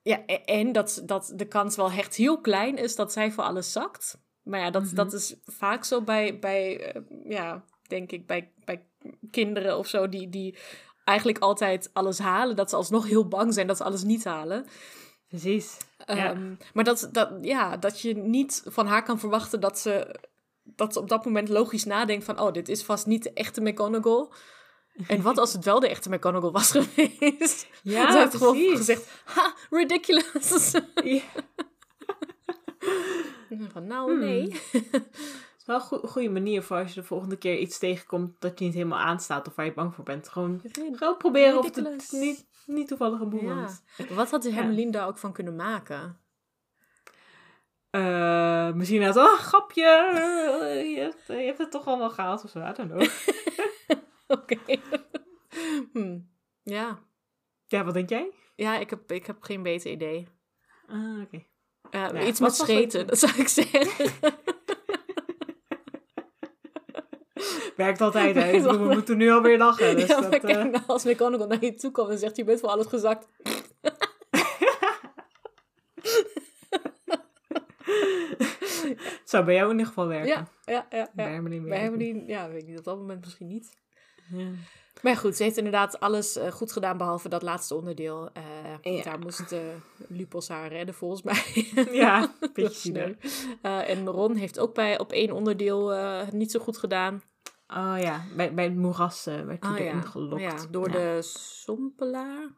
ja, e- en dat, dat de kans wel echt heel klein is dat zij voor alles zakt. Maar ja, dat, Mhm. dat is vaak zo bij, bij eh, ja, denk ik, bij, bij kinderen of zo, die, die eigenlijk altijd alles halen. Dat ze alsnog heel bang zijn dat ze alles niet halen. Precies. Ja. Ehm, maar dat, dat, ja, dat je niet van haar kan verwachten dat ze, dat ze op dat moment logisch nadenkt van... oh, dit is vast niet de echte McGonagall. En wat als het wel de echte McGonagall was geweest? Ja, Ze heeft gewoon gezegd, ha, ridiculous. Ja. van, nou, Hmm. nee. Het is wel een goe- goede manier voor als je de volgende keer iets tegenkomt dat je niet helemaal aanstaat of waar je bang voor bent. Gewoon, gewoon proberen of het niet, niet toevallig een boeman Ja. Wat had de Hermelien daar ook van kunnen maken? Eh, misschien uit, oh, grapje, je hebt, je hebt het toch allemaal gehaald of zo, I don't know. Oké. Hm. Ja. Ja, wat denk jij? Ja, ik heb, ik heb geen beter idee. Ah, oké. Uh, Ja, iets wat met scheten, het? dat zou ik zeggen. Werkt altijd, hè? We moeten nu alweer lachen. Dus ja, dat, eh, nou, als McGonagall naar je toe komt en zegt, je bent voor alles gezakt. het zou bij jou in ieder geval werken. Ja, ja, ja. Bij ja. Bij werken. Hermione, ja, weet ik niet, op dat moment misschien niet. Ja. Maar goed, ze heeft inderdaad alles eh, goed gedaan, behalve dat laatste onderdeel. Ja. Daar moest eh, Lupus haar redden, volgens mij. Ja, beetje sneu. Eh, en Ron heeft ook bij, op één onderdeel het niet zo goed gedaan. Oh ja, bij, bij het moeras werd hij Ah, erin ja. gelokt. Ja, door de sompelaar.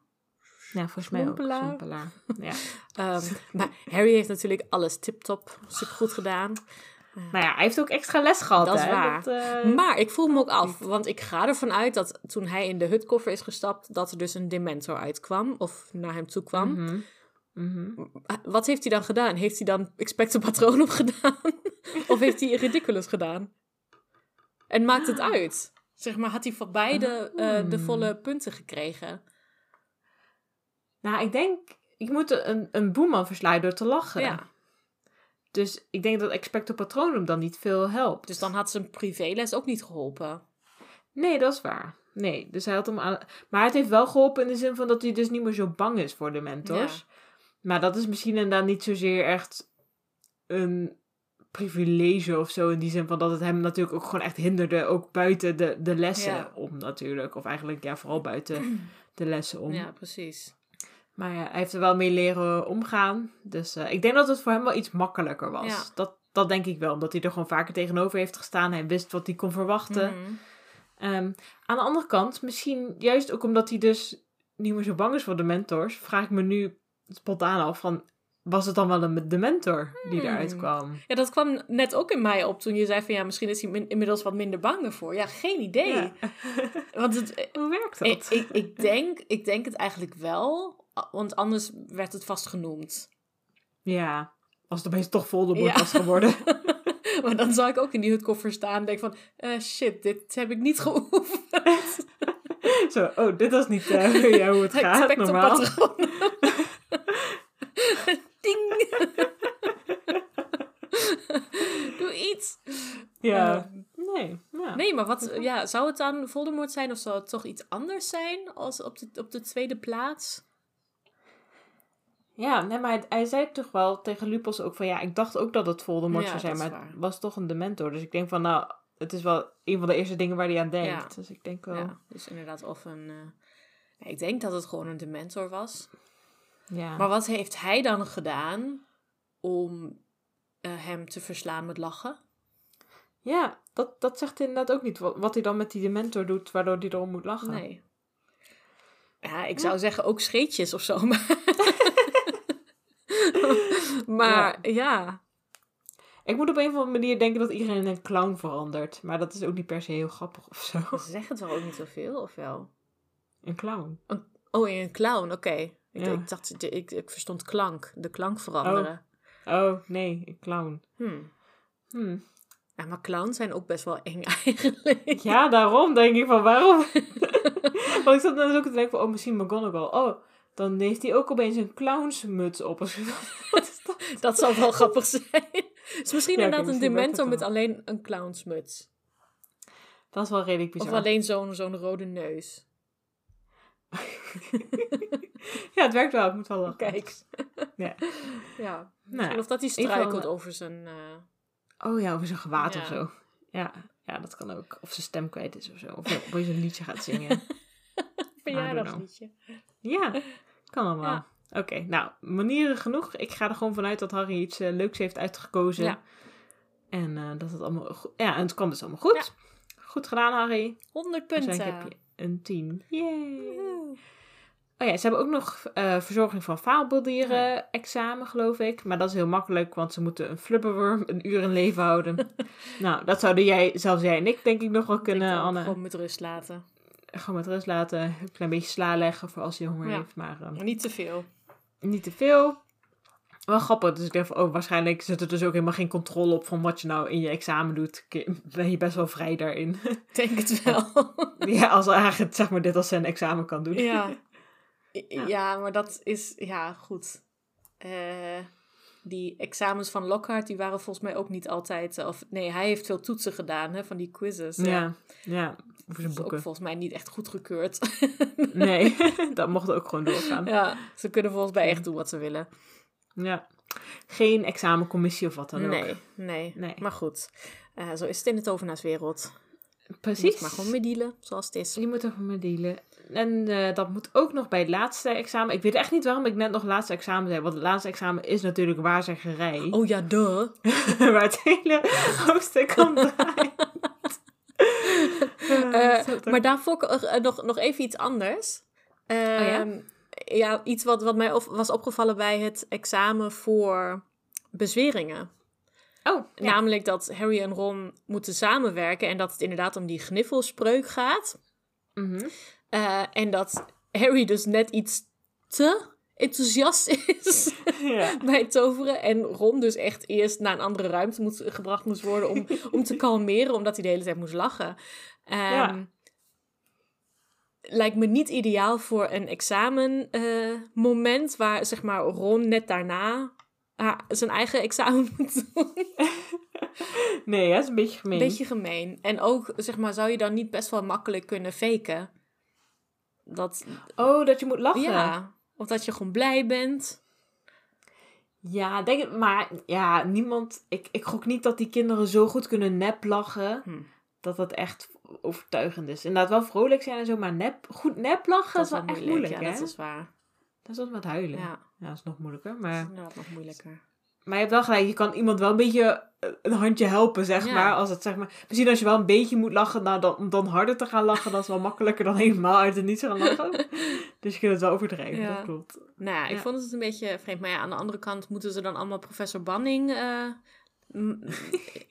Ja, volgens mij ook. Ja. Ehm, maar Harry heeft natuurlijk alles tip-top, supergoed gedaan. Nou ja, hij heeft ook extra les gehad, Dat is hè? waar. Dat, eh, Maar ik voel me ook af, want ik ga ervan uit dat toen hij in de hutkoffer is gestapt, dat er dus een Dementor uitkwam, of naar hem toe kwam. mhm. Mhm. Wat heeft hij dan gedaan? Heeft hij dan Expecto Patronum gedaan? of heeft hij Ridiculous gedaan? En maakt het uit? Zeg maar, had hij van beide eh, de Hmm. volle punten gekregen? Nou, ik denk, ik moet een, een boeman verslaan door te lachen. Ja. Dus ik denk dat Expecto Patronum dan niet veel helpt. Dus dan had zijn privéles ook niet geholpen. Nee, dat is waar. Nee, dus hij had hem aan... Maar het heeft wel geholpen in de zin van dat hij dus niet meer zo bang is voor de mentors. Maar dat is misschien inderdaad niet zozeer echt een privilege of zo. In die zin van dat het hem natuurlijk ook gewoon echt hinderde. Ook buiten de, de lessen Ja. om natuurlijk. Of eigenlijk ja, vooral buiten de lessen om. Ja, precies. Maar ja, hij heeft er wel mee leren omgaan. Dus eh, ik denk dat het voor hem wel iets makkelijker was. Ja. Dat, dat denk ik wel. Omdat hij er gewoon vaker tegenover heeft gestaan. Hij wist wat hij kon verwachten. Mhm. Ehm, aan de andere kant, misschien juist ook omdat hij dus niet meer zo bang is voor de mentors, vraag ik me nu spontaan af van, was het dan wel een, de mentor die Hmm. eruit kwam? Ja, dat kwam net ook in mij op toen je zei van ja, misschien is hij min- inmiddels wat minder bang ervoor. Ja, geen idee. Ja. Want het, Hoe werkt ik, dat? ik, ik, denk, ik denk het eigenlijk wel, want anders werd het vast genoemd. Ja, als het opeens toch Voldemort Ja. was geworden. Maar dan zou ik ook in die hutkoffer staan en denk van, eh, shit, dit heb ik niet geoefend. Zo, oh, dit was niet ja, hoe het gaat normaal. Ding. Doe iets. Ja, Eh, nee, ja. nee, maar wat, ja, zou het dan Voldemort zijn of zou het toch iets anders zijn als op de, op de tweede plaats? Ja, nee, maar hij, hij zei toch wel tegen Lupus ook van, ja, ik dacht ook dat het Voldemort Ja, zou zijn, maar waar. het was toch een dementor. Dus ik denk van, nou, het is wel een van de eerste dingen waar hij aan denkt. Ja. Dus ik denk wel, Ja, dus inderdaad of een... eh, nee, ik denk dat het gewoon een Dementor was. ja. Maar wat heeft hij dan gedaan om eh, hem te verslaan met lachen? Ja, dat, dat zegt hij inderdaad ook niet. Wat, wat hij dan met die dementor doet, waardoor hij erom moet lachen. Nee. Ja, ik zou zeggen ook scheetjes of zo. Maar, maar ja. Ik moet op een of andere manier denken dat iedereen in een clown verandert. Maar dat is ook niet per se heel grappig of zo. Ze zeggen het wel ook niet zoveel, of wel? Een clown. Oh, in een clown, oké. Ik, Ja. ik dacht, ik, ik verstond klank. De klank veranderen. Oh, nee, een clown. Hmm. Hm. Ja, maar clowns zijn ook best wel eng eigenlijk. Ja, daarom denk ik van waarom? Want ik zat dan dus ook te denken van, oh, misschien McGonagall. Oh, dan heeft hij ook opeens een clownsmuts op. Dat? Dat zou wel grappig zijn. Is misschien Ja, inderdaad een dementor het met alleen een clownsmuts. Dat is wel redelijk bizar. Of alleen zo'n zo'n rode neus. Ja, het werkt wel. Ik moet wel lachen. Kijk. Ja. Ja. Nou, of dat hij struikelt over zijn... eh, Oh ja, over zijn gewaad Ja. of zo. Ja, ja, dat kan ook. Of zijn stem kwijt is of zo. Of hij opeens een liedje gaat zingen. verjaardagsliedje. Ja, kan allemaal. Ja. Oké, nou, manieren genoeg. Ik ga er gewoon vanuit dat Harry iets eh, leuks heeft uitgekozen. Ja. En eh, dat het allemaal goed... Ja, en het kwam dus allemaal goed. Goed gedaan, Harry. 100 punten. Waarschijnlijk heb je een 10. Yay. Oh ja, ze hebben ook nog eh, verzorging van faalbeldieren examen, geloof ik. Maar dat is heel makkelijk, want ze moeten een flubberworm een uur in leven houden. nou, dat zouden jij, zelfs jij en ik, denk ik nog wel kunnen, Anne. Gewoon met rust laten. Gewoon met rust laten. Een klein beetje sla leggen voor als je honger Ja. heeft. Maar ehm, niet te veel. niet te veel. wel grappig. Dus ik denk oh, waarschijnlijk zit er dus ook helemaal geen controle op van wat je nou in je examen doet. Ben je best wel vrij daarin. Ik denk het wel. ja, als eigenlijk zeg maar dit als zijn examen kan doen. Ja. Ja, maar dat is, ja, goed. Eh, die examens van Lockhart, die waren volgens mij ook niet altijd, of nee, hij heeft veel toetsen gedaan, hè, van die quizzes. Ja, ja, voor zijn boeken. Ook volgens mij niet echt goedgekeurd. nee, dat mocht ook gewoon doorgaan. Ja, ze kunnen volgens mij echt doen wat ze willen. Ja. Geen examencommissie of wat dan ook. Nee, nee. nee. Maar goed, uh, zo is het in de tovenaarswereld. Precies. Je moet maar gewoon mee dealen, zoals het is. Je moet er gewoon mee dealen. En uh, dat moet ook nog bij het laatste examen. Ik weet echt niet waarom ik net nog laatste examen zei. Want het laatste examen is natuurlijk waarzeggerij. Oh ja, duh. Waar het hele hoofdstuk om draait. uh, maar daarvoor nog, nog even iets anders. oh ja? Ehm, ja, iets wat, wat mij was opgevallen bij het examen voor bezweringen. Oh, ja. Namelijk dat Harry en Ron moeten samenwerken en dat het inderdaad om die gniffelspreuk gaat. Mm -hmm. uh, en dat Harry dus net iets te enthousiast is ja. bij het toveren. En Ron dus echt eerst naar een andere ruimte moet, gebracht moest worden om, om te kalmeren, omdat hij de hele tijd moest lachen. Um, Ja. Lijkt me niet ideaal voor een examen uh, moment waar zeg maar Ron net daarna haar, zijn eigen examen moet doen. nee, dat is een beetje gemeen. Beetje gemeen. En ook, zeg maar, zou je dan niet best wel makkelijk kunnen faken? Dat, oh, dat je moet lachen? Ja. Of dat je gewoon blij bent. Ja, denk het, maar ja, niemand. Ik, ik gok niet dat die kinderen zo goed kunnen nep lachen. Hm. Dat dat echt overtuigend is. Inderdaad, wel vrolijk zijn en zo, maar nep, goed nep lachen Dat is wel echt moeilijk. ja, hè? dat is waar. Dat is wat met huilen. Ja, Ja, dat is nog moeilijker. dat Maar, is inderdaad nog moeilijker. maar je hebt wel gelijk, je kan iemand wel een beetje eh, een handje helpen, zeg Ja. maar. Als het, zeg maar. Misschien als je wel een beetje moet lachen, nou, dan, om dan harder te gaan lachen, dat is wel makkelijker dan helemaal uit het niets gaan lachen. dus je kunt het wel overdrijven, Ja. dat klopt. Nou ja, ik vond het een beetje vreemd. Maar ja, aan de andere kant moeten ze dan allemaal professor Banning eh,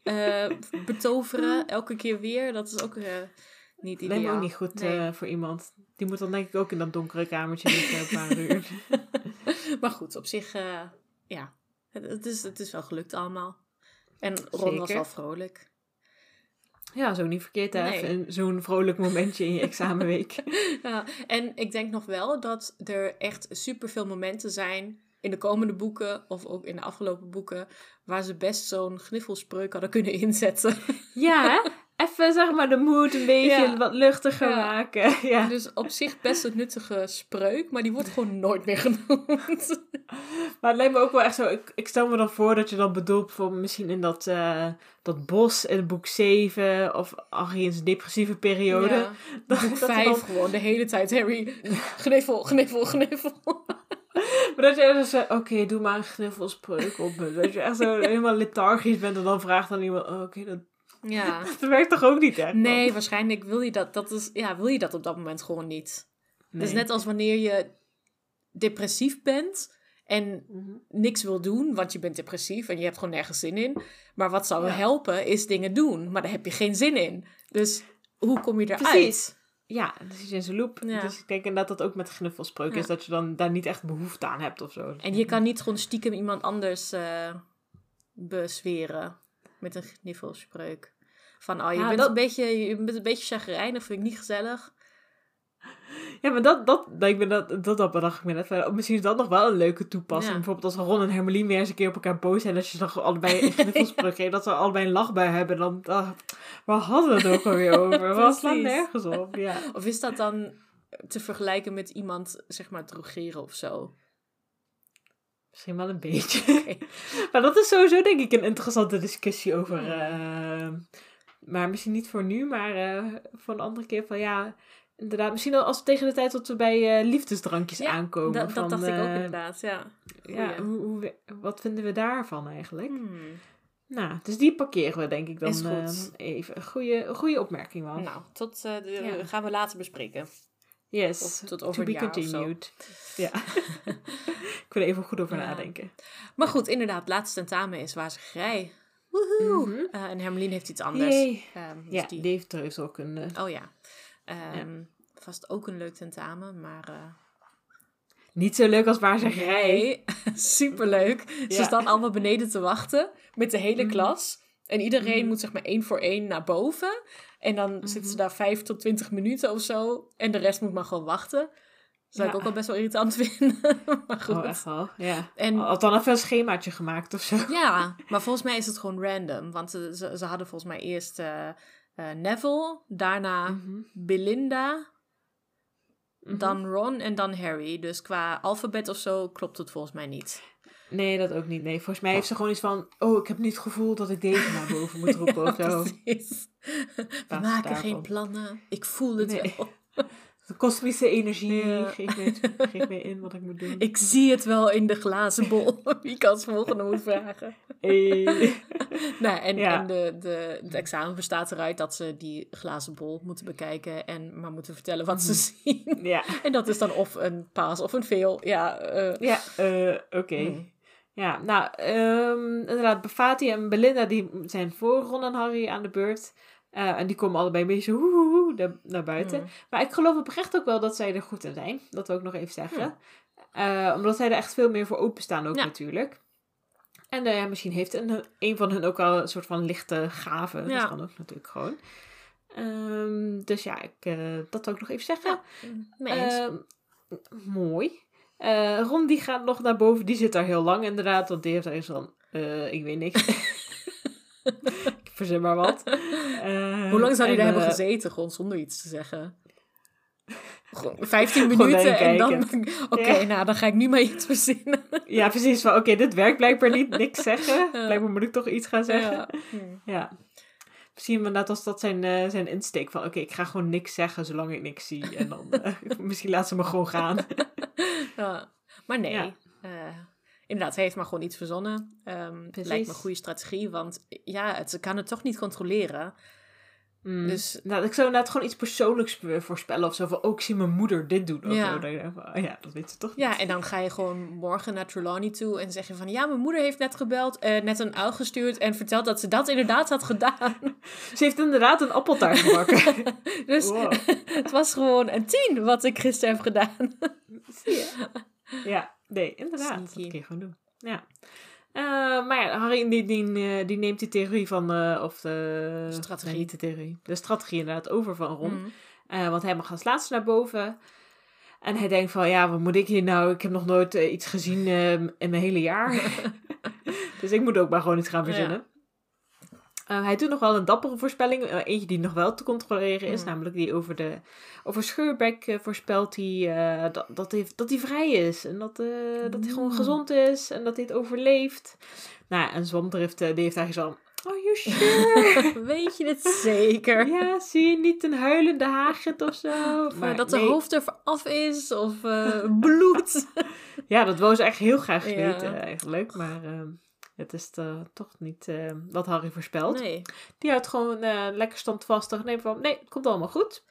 eh, betoveren. Elke keer weer. Dat is ook niet ideaal. Lijkt me ook niet goed Nee. voor iemand. Die moet dan denk ik ook in dat donkere kamertje liggen een paar uur. Maar goed, op zich, eh, ja. Het, is, het is wel gelukt allemaal. En Ron was wel vrolijk. Ja, zo niet verkeerd hè. Nee. Zo'n vrolijk momentje in je examenweek. Ja, en ik denk nog wel dat er echt superveel momenten zijn in de komende boeken, of ook in de afgelopen boeken, waar ze best zo'n gniffelspreuk hadden kunnen inzetten. ja, hè? Even zeg maar de moed een beetje Ja. wat luchtiger Ja. maken. Ja. Dus op zich best een nuttige spreuk, maar die wordt gewoon nooit meer genoemd. Maar het lijkt me ook wel echt zo. Ik, ik stel me dan voor dat je dan bedoelt voor misschien in dat, eh, dat bos in boek 7 of in zijn depressieve periode. Ja, Dat- boek dat er 5 dan- gewoon, de hele tijd Harry, gniffel, gniffel, gniffel. Maar dat je dan zegt, oké, doe maar een gniffelspreuk op me. Dat je echt zo helemaal lethargisch bent en dan vraagt dan iemand, oh, oké, dat, Ja. dat werkt toch ook niet dan? Nee, waarschijnlijk wil je dat, dat is, ja, wil je dat op dat moment gewoon niet. Nee. Het is net als wanneer je depressief bent en Mhm. niks wil doen, want je bent depressief en je hebt gewoon nergens zin in. Maar wat zou Ja. helpen is dingen doen, maar daar heb je geen zin in. Dus hoe kom je eruit? Precies. Ja, zit je in zijn loop. Ja. Dus ik denk inderdaad dat ook met gniffelspreuk Ja. is dat je dan daar niet echt behoefte aan hebt of zo. En je kan niet gewoon stiekem iemand anders eh bezweren met een gniffelspreuk. Van, oh, je, Ja, bent, dat- een beetje, je bent een beetje chagrijnig, vind ik niet gezellig. Ja, maar dat, dat, dat, ik ben dat, dat, dat bedacht ik me net. van, Misschien is dat nog wel een leuke toepassing. Ja. Bijvoorbeeld als Ron en Hermeline weer eens een keer op elkaar boos zijn. Dat je dan allebei een gniffelspreuk geeft. Dat ze allebei een lachbui hebben. Dan, ah, waar hadden we het ook alweer over? Wat slaat nergens op. Ja. Of is dat dan te vergelijken met iemand, zeg maar, drogeren of zo? Misschien wel een beetje. maar dat is sowieso denk ik een interessante discussie over. eh, maar misschien niet voor nu, maar eh, voor een andere keer van ja. Inderdaad, misschien al als tegen de tijd dat we bij eh, liefdesdrankjes Ja, aankomen. Dat, van, dat dacht ik ook eh, inderdaad, ja. Ja, hoe, wat vinden we daarvan eigenlijk? Hmm. Nou, dus die parkeren we denk ik dan goed. even. Een goede, opmerking wel. Nou, tot, eh, de, Ja. gaan we later bespreken. yes. tot- tot to over be continued. Ja. ik wil er even goed over Ja. nadenken. Maar goed, inderdaad, laatste tentamen is waarzeggerij. Woehoe! Eh, en Hermelien heeft iets anders. Ehm, dus Ja, die- die heeft trouwens ook een... Oh ja. Ehm, Vast ook een leuk tentamen, maar... eh, Niet zo leuk als waarzeggerij. Nee, superleuk. Ze Ja. staan allemaal beneden te wachten met de hele Mhm. klas. En iedereen Mhm. moet zeg maar één voor één naar boven. En dan zitten ze daar vijf tot twintig minuten of zo. En de rest moet maar gewoon wachten. Zou ik Ja. ook wel best wel irritant vinden. maar goed. Oh, echt wel. Ja. En Had dan even een schemaatje gemaakt of zo. ja, maar volgens mij is het gewoon random. Want ze, ze, ze hadden volgens mij eerst eh, eh, Neville, daarna Mhm. Belinda, Mhm. dan Ron en dan Harry. Dus qua alfabet of zo klopt het volgens mij niet. Nee, dat ook niet. Nee, volgens mij heeft ze gewoon iets van... Oh, ik heb niet het gevoel dat ik deze naar boven moet roepen of zo. precies. We maken daarvan. geen plannen. Ik voel het Nee. wel. De kosmische energie. Ja. Geef, me, geef me in wat ik moet doen. Ik zie het wel in de glazen bol. Wie kan als volgende moet vragen. Hey. Nou, en, Ja. en de, de, het examen bestaat eruit dat ze die glazen bol moeten bekijken en maar moeten vertellen wat ze zien. Ja, En dat is dan of een paas of een veel. Ja, eh, ja eh, oké. Hmm. Ja, nou, ehm, inderdaad, Bafati en Belinda die zijn voor Ron en Harry aan de beurt. Eh, en die komen allebei een beetje hoe, naar, buiten. Hmm. Maar ik geloof oprecht ook wel dat zij er goed in zijn. Dat wil ik nog even zeggen. Eh, omdat zij er echt veel meer voor openstaan ook Ja. natuurlijk. En eh, misschien heeft een, een van hun ook al een soort van lichte gave. Ja. Dat kan ook natuurlijk gewoon. Ehm, dus ja, ik, dat wil ik nog even zeggen. Ja. Ehm, mooi. Ron die gaat nog naar boven. Die zit daar heel lang inderdaad. Want die heeft daar eens van... ik weet niks. ik verzin maar wat. Eh, Hoe lang zou en, daar hebben eh, gezeten, gewoon zonder iets te zeggen? Gewoon 15 Gewoon minuten en dan... Oké, Ja. nou dan ga ik nu maar iets verzinnen. Ja, precies. Van oké, dit werkt blijkbaar niet. Niks zeggen. Blijkbaar moet ik toch iets gaan zeggen. Ja. Ja. Misschien inderdaad als dat zijn, eh, zijn insteek van... Oké, ik ga gewoon niks zeggen zolang ik niks zie. En dan... misschien laat ze me gewoon gaan. Ja. Maar nee, Ja. Inderdaad, hij heeft maar gewoon iets verzonnen. Precies. lijkt me een goede strategie, want ja, het, ze kan het toch niet controleren. Mm. Dus Nou, ik zou inderdaad gewoon iets persoonlijks voorspellen of zo. Van, oh, ik zie mijn moeder dit doen of Ja. zo. Dan van, oh ja, dat weet ze toch ja, en dan ga je gewoon morgen naar Trelawney toe en zeg je van... Ja, mijn moeder heeft net gebeld, eh, net een uil gestuurd en verteld dat ze dat inderdaad had gedaan. Ze heeft inderdaad een appeltaart gebakken. Dus het was gewoon een tien wat ik gisteren heb gedaan. Je? Ja, nee, inderdaad. Sneaky. Dat kun je gewoon doen. Ja. Eh, maar ja, Harry die, die, eh, die neemt die theorie van, of de... Strategie. nee, niet de theorie. De strategie inderdaad over van Ron. Mm. Eh, want hij mag als laatste naar boven. En hij denkt van, ja, wat moet ik hier nou? Ik heb nog nooit iets gezien in mijn hele jaar. dus ik moet ook maar gewoon iets gaan verzinnen. Eh, hij doet nog wel een dappere voorspelling. eh, eentje die nog wel te controleren is. Mm. Namelijk die over, de, over Scheurbek eh, voorspelt hij dat, dat, hij dat hij vrij is. En dat, dat hij gewoon Mm. gezond is. En dat hij het overleeft. Nou, en Zwamdrift die heeft eigenlijk zo... Are you sure? Weet je het zeker? ja, zie je niet een huilende Hagrid of zo? Of, Maar dat de hoofd er af is, of bloed. Ja, dat wou ze echt heel graag Ja. weten eigenlijk. Maar ehm, het is eh, toch niet eh, wat Harry voorspelt. nee. Die houdt gewoon eh, lekker standvastig. Nee, van, nee, het komt allemaal goed.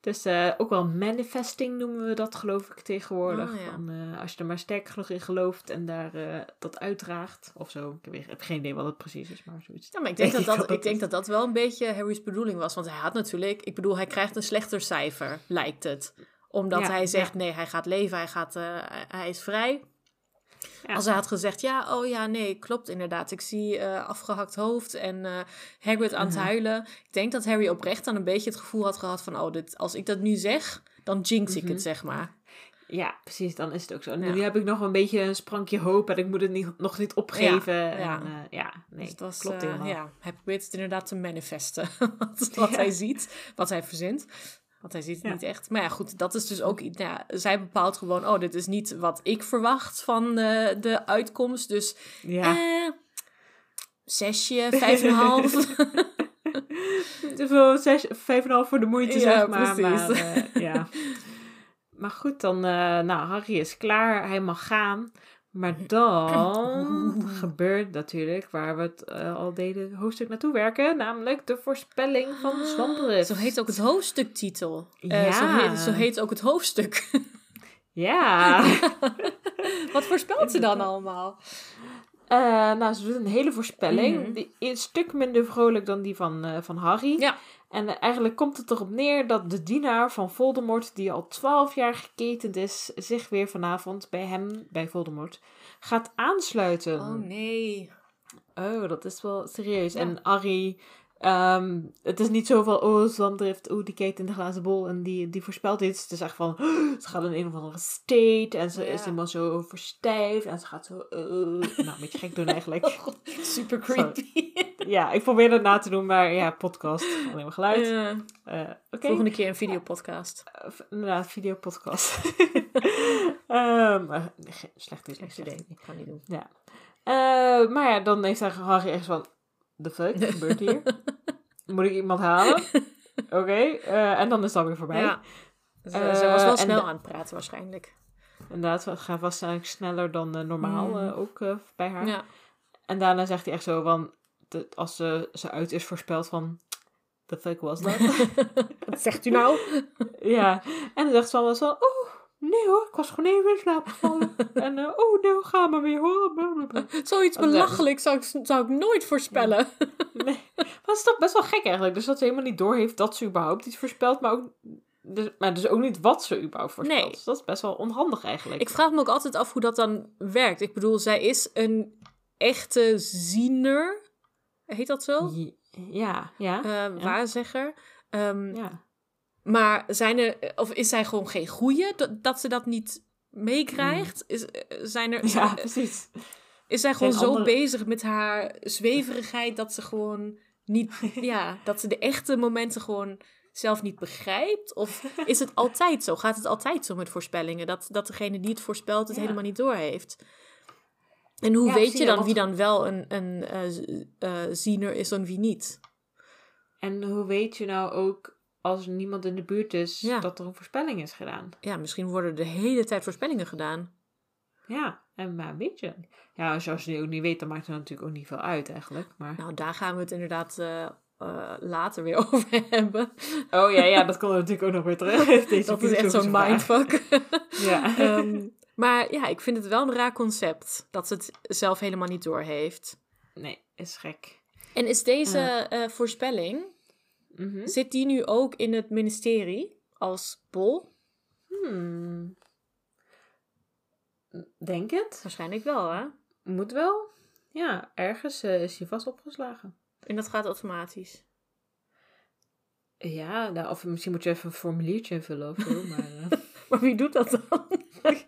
Dus ook wel manifesting noemen we dat, geloof ik, tegenwoordig. Oh, ja. Van, als je er maar sterk genoeg in gelooft en daar dat uitdraagt. Of zo. Ik heb, geen idee wat het precies is, maar zoiets. Ja, maar ik denk, Denk dat, ik dat, ik denk is. dat dat wel een beetje Harry's bedoeling was. Want hij had natuurlijk, ik bedoel, hij krijgt een slechter cijfer, lijkt het. Omdat Ja, hij zegt, ja. nee, hij gaat leven, hij, gaat, hij is vrij. Ja. Als hij had gezegd, ja, oh ja, nee, klopt inderdaad. Ik zie eh, afgehakt hoofd en eh Hagrid aan het Mhm. huilen. Ik denk dat Harry oprecht dan een beetje het gevoel had gehad van... oh, dit, als ik dat nu zeg, dan jinx ik Mhm. het, zeg maar. Ja, precies, dan is het ook zo. Ja. Nu heb ik nog een beetje een sprankje hoop en ik moet het niet, nog niet opgeven. Ja, en, ja. eh, ja nee, Dus was, klopt helemaal. Ja, hij probeert het inderdaad te manifesten. wat hij ziet, wat hij verzint. Want hij ziet het Ja. niet echt. Maar ja, goed, dat is dus ook iets. Nou ja, zij bepaalt gewoon, oh, dit is niet wat ik verwacht van eh, de uitkomst. Dus Ja. eh, zesje, vijf en een half. Zes, vijf en een half voor de moeite, Ja, zeg maar. Maar, eh, ja. maar goed, dan... eh, nou, Harry is klaar. Hij mag gaan. Maar dan gebeurt natuurlijk waar we het eh, al deden hoofdstuk naartoe werken. Namelijk de voorspelling van Swampdrift. Zo heet ook het hoofdstuktitel. Eh, zo, Ja. heet, zo heet ook het hoofdstuk. Ja. wat voorspelt ze dan allemaal? Eh, nou, ze doet een hele voorspelling. Mhm. Die is een stuk minder vrolijk dan die van, eh, van Harry. Ja. En eigenlijk komt het erop neer dat de dienaar van Voldemort, die al twaalf jaar geketend is, zich weer vanavond bij hem, bij Voldemort, gaat aansluiten. Oh nee. Oh, dat is wel serieus. Ja. En Harry, ehm, het is niet zo van, oh, Zwamdrift, oh, die kijkt in de glazen bol en die, die voorspelt iets. Het is echt van, oh, ze gaat in een of andere state en ze Ja. is helemaal zo verstijfd en ze gaat zo, eh, nou, een beetje gek doen eigenlijk. Super creepy. Ja, ik probeer dat na te doen, maar ja, podcast, alleen maar geluid. Eh. Volgende keer een videopodcast. Of, inderdaad, videopodcast. Ehm uh, slecht idee. Slecht idee. Ga niet doen. Ja. Maar ja, dan heeft Harry echt van... The fuck, wat gebeurt hier? Moet ik iemand halen? Oké, en dan is dat weer voorbij. Ja. Ze, ze was wel snel aan het praten waarschijnlijk. Inderdaad, het gaat waarschijnlijk sneller dan normaal Mm. ook bij haar. Ja. En daarna zegt hij echt zo van... de- als ze, ze uit is voorspeld van... The fuck was dat? Wat zegt u nou? ja. En dan zegt ze wel zo... Oh, nee hoor, ik was gewoon even in slaap gevallen. en eh, oh nee, ga maar weer hoor. Blablabla. Zoiets Want, belachelijks zou ik, zou ik nooit voorspellen. Nee. Maar het is toch best wel gek eigenlijk. Dus dat ze helemaal niet doorheeft dat ze überhaupt iets voorspelt. Maar, ook, dus, maar dus ook niet wat ze überhaupt voorspelt. Nee. Dus dat is best wel onhandig eigenlijk. Ik vraag me ook altijd af hoe dat dan werkt. Ik bedoel, zij is een echte ziener. Heet dat zo? Ja, ja, Eh, waarzegger. Ehm, ja. Maar zijn er, of is zij gewoon geen goeie dat, dat ze dat niet meekrijgt? Is, eh, zijn er, Ja, precies. is zij gewoon Geen zo andere- bezig met haar zweverigheid dat ze gewoon niet, ja, dat ze de echte momenten gewoon zelf niet begrijpt? Of is het altijd zo? Gaat het altijd zo met voorspellingen? Dat, dat degene die het voorspelt het Ja. helemaal niet doorheeft? En hoe Ja, weet je dan wie dan wel een, een eh, ziener is en wie niet? En hoe weet je nou ook als er niemand in de buurt is Ja. dat er een voorspelling is gedaan? Ja, misschien worden er de hele tijd voorspellingen gedaan. Ja, en maar weet je. Ja, als je het ook niet weet, dan maakt het natuurlijk ook niet veel uit eigenlijk. Maar... Nou, daar gaan we het inderdaad eh, later weer over hebben. Oh ja, ja, dat komt natuurlijk ook nog weer terug. Deze Dat is echt zo'n mindfuck. Ja. Ehm, maar ja, ik vind het wel een raar concept. Dat ze het zelf helemaal niet doorheeft. Nee, is gek. En is deze eh, voorspelling, Mhm. zit die nu ook in het ministerie als bol? Hmm. Denk het. Waarschijnlijk wel, hè? Moet wel. Ja, ergens eh, is hij vast opgeslagen. En dat gaat automatisch. Ja, nou, of misschien moet je even een formuliertje invullen of zo. Maar, eh, Maar wie doet dat dan?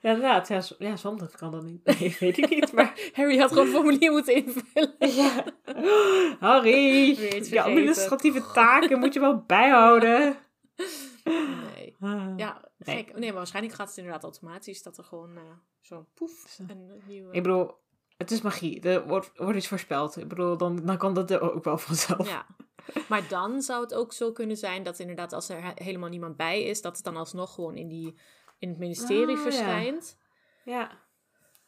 ja, inderdaad. Ja, ja kan dat niet. Nee, weet ik niet. Maar Harry had gewoon een formulier moeten invullen. ja. Harry, je administratieve taken moet je wel bijhouden. Nee. Ah. Ja, Nee. gek. Nee, maar waarschijnlijk gaat het inderdaad automatisch. Dat er gewoon eh, zo'n poef, een nieuwe... Ik bedoel, het is magie. Er wordt, wordt iets voorspeld. Ik bedoel, dan, dan kan dat er ook wel vanzelf. Ja. Maar dan zou het ook zo kunnen zijn dat inderdaad als er he- helemaal niemand bij is, dat het dan alsnog gewoon in, die, in het ministerie ja. verschijnt. ja.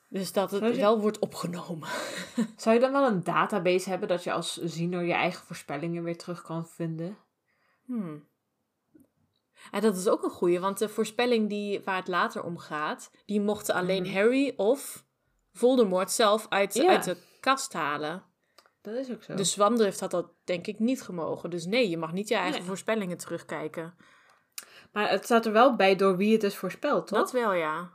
Dus dat het wel wordt opgenomen. Zou je dan wel een database hebben dat je als ziener je eigen voorspellingen weer terug kan vinden? Hmm. En dat is ook een goeie, want de voorspelling die, waar het later om gaat, die mochten alleen Mhm. Harry of Voldemort zelf uit, Ja. uit de kast halen. Dat is ook zo. De zwamdrift had dat denk ik niet gemogen. Dus nee, je mag niet je eigen Nee. voorspellingen terugkijken. Maar het staat er wel bij door wie het is voorspeld, toch? Dat wel, ja.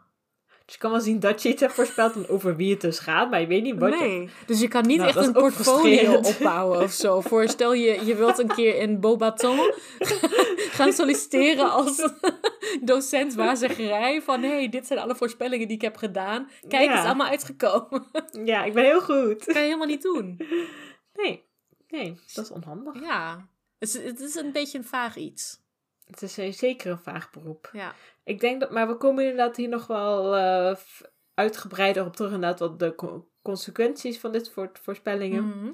Dus je kan wel zien dat je iets hebt voorspeld en over wie het dus gaat, maar je weet niet wat je... nee, dus je kan niet Nou, echt een portfolio opbouwen of zo. Voorstel je, je wilt een keer in Beaubaton gaan solliciteren als docent waarzeggerij. Van, hé, hey, dit zijn alle voorspellingen die ik heb gedaan. Kijk, Ja. het is allemaal uitgekomen. Ja, ik ben heel goed. Dat kan je helemaal niet doen. Nee, nee, dat is onhandig. Ja, het is, het is een beetje een vaag iets. Het is zeker een vaag beroep. Ja, Ik denk dat, maar we komen inderdaad hier nog wel eh, uitgebreider op terug, inderdaad, wat de co- consequenties van dit soort voorspellingen. Mhm.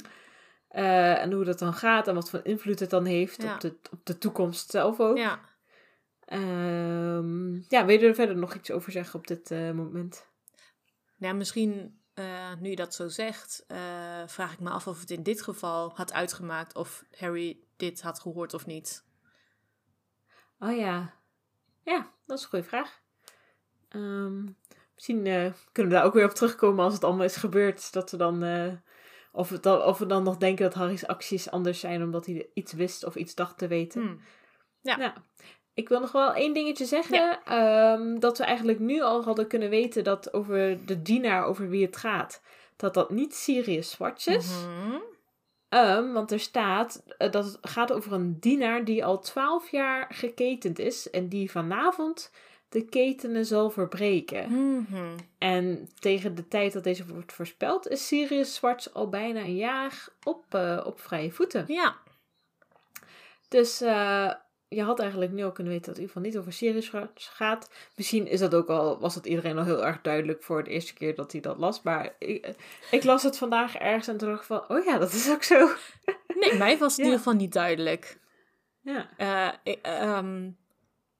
eh, en hoe dat dan gaat en wat voor invloed het dan heeft Ja. op, de, op de toekomst zelf ook. ja. Ehm, ja, wil je er verder nog iets over zeggen op dit eh, moment? Nou, misschien, nu je dat zo zegt, vraag ik me af of het in dit geval had uitgemaakt of Harry dit had gehoord of niet. Oh ja. Ja, dat is een goede vraag. Ehm, misschien eh, kunnen we daar ook weer op terugkomen als het allemaal is gebeurd. Dat we dan eh, Of, het dan, of we dan nog denken dat Harry's acties anders zijn omdat hij iets wist of iets dacht te weten. Hmm. Ja. Nou, ik wil nog wel één dingetje zeggen. Ehm, dat we eigenlijk nu al hadden kunnen weten dat over de dienaar over wie het gaat. Dat dat niet Sirius Zwart is. Mhm. Ehm, want er staat eh, dat het gaat over een dienaar die al twaalf jaar geketend is. En die vanavond de ketenen zal verbreken. Mhm. En tegen de tijd dat deze wordt voorspeld, is Sirius Zwart al bijna een jaar op, eh, op vrije voeten. Ja. Dus eh, je had eigenlijk nu al kunnen weten dat het in ieder geval niet over Sirius gaat. Misschien is dat ook al, was dat iedereen al heel erg duidelijk voor de eerste keer dat hij dat las. Maar ik, ik las het vandaag ergens en toen dacht ik van, oh ja, dat is ook zo. Nee, mij was het in ieder geval niet duidelijk. Ja. Eh, ik- ehm,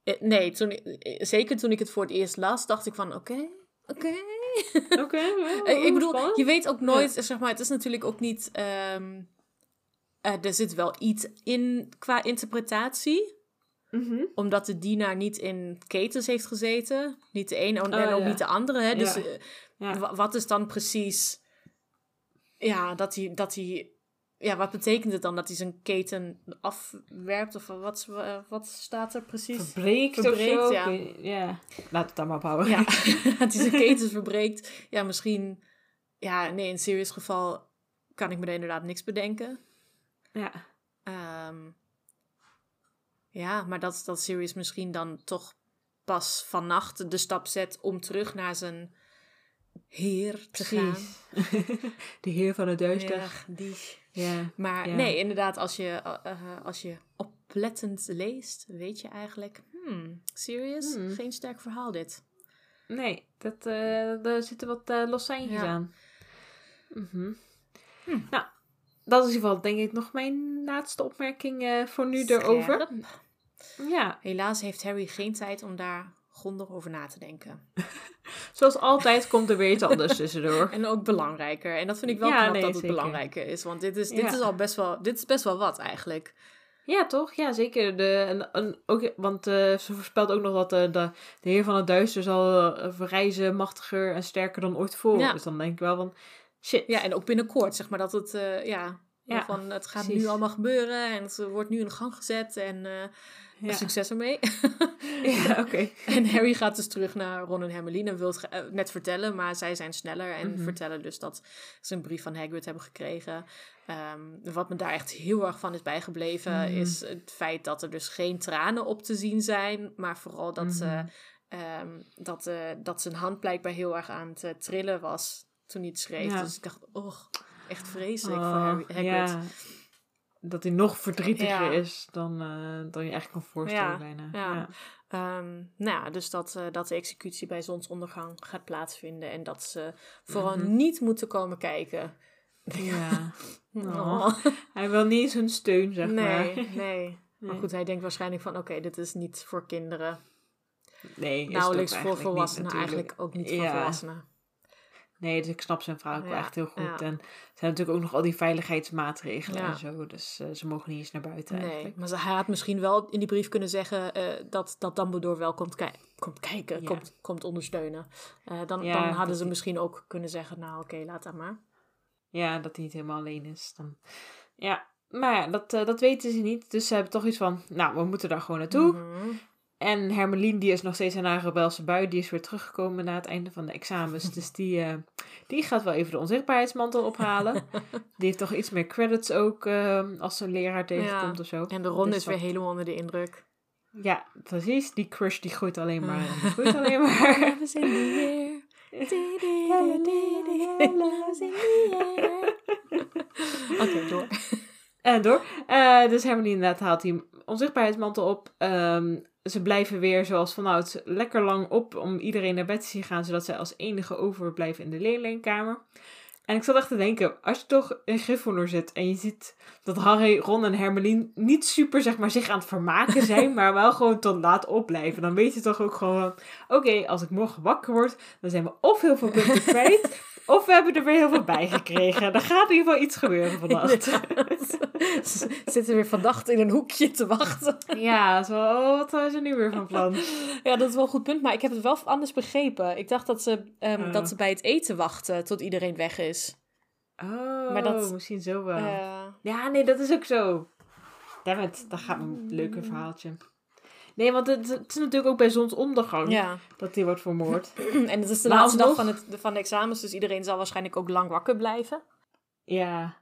eh, nee, toen, ik- zeker toen ik het voor het eerst las, dacht ik van oké, oké. Oké. Eh, ik bedoel, spannend. je weet ook nooit, zeg maar, het is natuurlijk ook niet. ehm, eh, er zit wel iets in qua interpretatie, Mhm. omdat de dienaar niet in ketens heeft gezeten. Niet de ene en Oh, ook ja. niet de andere. Hè? Dus Ja. eh, Ja. wat is dan precies. Ja, dat hij. Dat hij ja, wat betekent het dan dat hij zijn keten afwerpt? Of wat, wat staat er precies? Verbreekt, Verbreekt, of zo. ja. Ja. Laat het dan maar ophouden. Ja, dat hij zijn ketens verbreekt. Ja, misschien. Ja, nee, in serious geval kan ik me er inderdaad niks bedenken. ja. Ehm, ja, maar dat, dat Sirius misschien dan toch pas vannacht de stap zet om terug naar zijn heer te gaan. De heer van het duister. Ja, die. Ja. Maar Ja. nee, inderdaad, als je, eh, als je oplettend leest, weet je eigenlijk... Hmm, Sirius? Hmm. Geen sterk verhaal dit. Nee, dat, eh daar zitten wat eh los seintjes Ja. aan. Hm. Nou, dat is in ieder geval denk ik nog mijn laatste opmerking voor nu erover. Ja, Helaas heeft Harry geen tijd om daar grondig over na te denken. zoals altijd komt er weer iets anders tussendoor. En ook belangrijker. En dat vind ik wel Ja, knap nee, dat het belangrijker is. Want dit is, dit Ja. is al best wel, dit is best wel wat eigenlijk. Ja, toch? Ja, zeker. De, en, en ook, want eh, ze voorspelt ook nog dat de, de, de heer van het duister zal eh, verrijzen, machtiger en sterker dan ooit voor. Ja. Dus dan denk ik wel van, shit. Ja, en ook binnenkort, zeg maar, dat het, eh, ja, Ja, van het gaat precies. nu allemaal gebeuren en het wordt nu in gang gezet en eh, ja. succes ermee. Ja, oké. en Harry gaat dus terug naar Ron en Hermeline en wil het eh, net vertellen, maar zij zijn sneller en Mhm. vertellen dus dat ze een brief van Hagrid hebben gekregen. Ehm, wat me daar echt heel erg van is bijgebleven, Mhm. is het feit dat er dus geen tranen op te zien zijn, maar vooral dat, ze, Mhm. ehm, dat, eh, dat zijn hand blijkbaar heel erg aan het trillen was toen hij het schreef. Ja. Dus ik dacht, oh, echt vreselijk voor Oh, Harry, Hagrid. ja. Dat hij nog verdrietiger Ja. is dan, eh, dan je eigenlijk kan voorstellen Ja, bijna. ja. Ehm, nou ja, dus dat, eh, dat de executie bij zonsondergang gaat plaatsvinden. En dat ze vooral Mhm. niet moeten komen kijken. Ja. Oh. Oh. Hij wil niet eens hun steun, zeg maar. Nee, nee. Maar goed, hij denkt waarschijnlijk van... Oké, dit is niet voor kinderen. Nee, Nauwelijks voor volwassenen. eigenlijk ook niet voor Ja. volwassenen. Nee, dus ik snap zijn vrouw ook wel echt heel goed. En er zijn natuurlijk ook nog al die veiligheidsmaatregelen en zo. Dus eh, ze mogen niet eens naar buiten Nee, eigenlijk. maar ze- had misschien wel in die brief kunnen zeggen... eh, dat, dat Dumbledore wel komt, ki- komt kijken, komt, komt ondersteunen. Eh, dan, dan hadden ze misschien ook kunnen zeggen... Nou, oké, laat dat maar. Ja, dat hij niet helemaal alleen is. Dan... Ja, maar ja, dat, dat weten ze niet. Dus ze hebben toch iets van, nou, we moeten daar gewoon naartoe. Mhm. En Hermelien, die is nog steeds in haar rebelse bui. Die is weer teruggekomen na het einde van de examens. dus die, eh, die gaat wel even de onzichtbaarheidsmantel ophalen. die heeft toch iets meer credits ook eh, als ze een leraar tegenkomt Ja. of zo. En de Ron Dus is weer helemaal onder de indruk. Ja, precies. Die crush die groeit alleen maar. die groeit alleen maar. In the air. In the air. Oké, door. En door. Eh, dus Hermelien inderdaad haalt die onzichtbaarheidsmantel op. Ehm, ze blijven weer zoals vanouds lekker lang op om iedereen naar bed te zien gaan. Zodat zij als enige overblijven in de leerlingkamer. En ik zat echt te denken, als je toch in Gryffindor zit en je ziet dat Harry, Ron en Hermelien niet super zeg maar, zich aan het vermaken zijn, maar wel gewoon tot laat opblijven. Dan weet je toch ook gewoon, oké, als ik morgen wakker word, dan zijn we of heel veel punten kwijt, of we hebben er weer heel veel bij gekregen. Er gaat in ieder geval iets gebeuren vannacht. Ze zitten weer vannacht in een hoekje te wachten. Ja, zo, oh, wat zijn ze nu weer van plan? Ja, dat is wel een goed punt, maar ik heb het wel anders begrepen. Ik dacht dat ze, ehm, Oh. dat ze bij het eten wachten tot iedereen weg is. Oh, Maar dat- misschien zo wel. Ja, nee, dat is ook zo. Dammit, dat gaat een leuke verhaaltje. Nee, want het, het is natuurlijk ook bij zonsondergang ja. dat die wordt vermoord. En het is de Maar laatste dag van, het, van de examens, dus iedereen zal waarschijnlijk ook lang wakker blijven. Ja.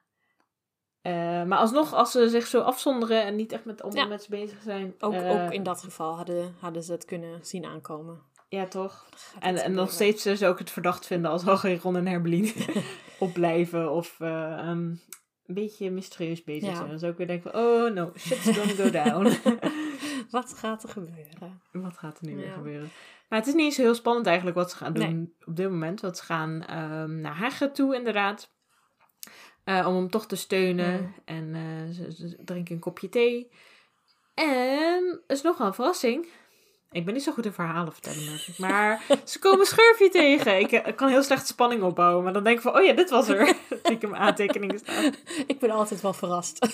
Eh, maar alsnog, als ze zich zo afzonderen en niet echt met andere Ja. mensen bezig zijn. Ook, eh, ook in dat geval hadden, hadden ze het kunnen zien aankomen. Ja, toch? En, en nog steeds dus ook het verdacht vinden als al geen Ron en Hermelien opblijven of eh, ehm, een beetje mysterieus bezig Ja. zijn. Dan zou ik weer denken van, oh no, shit's gonna go down. Wat gaat er gebeuren? wat gaat er nu weer gebeuren? Maar het is niet zo heel spannend eigenlijk wat ze gaan doen Nee. op dit moment. Want ze gaan ehm, naar Hagen toe inderdaad. Eh, om hem toch te steunen. Mm. En eh, ze, ze drinken een kopje thee. En is nog wel een verrassing. Ik ben niet zo goed in verhalen vertellen, merk ik. Maar ze komen Schurfje tegen. Ik, eh, ik kan heel slecht spanning opbouwen. Maar dan denk ik van, oh ja, dit was er. Dat ik in mijn aantekeningen staan. Ik ben altijd wel verrast.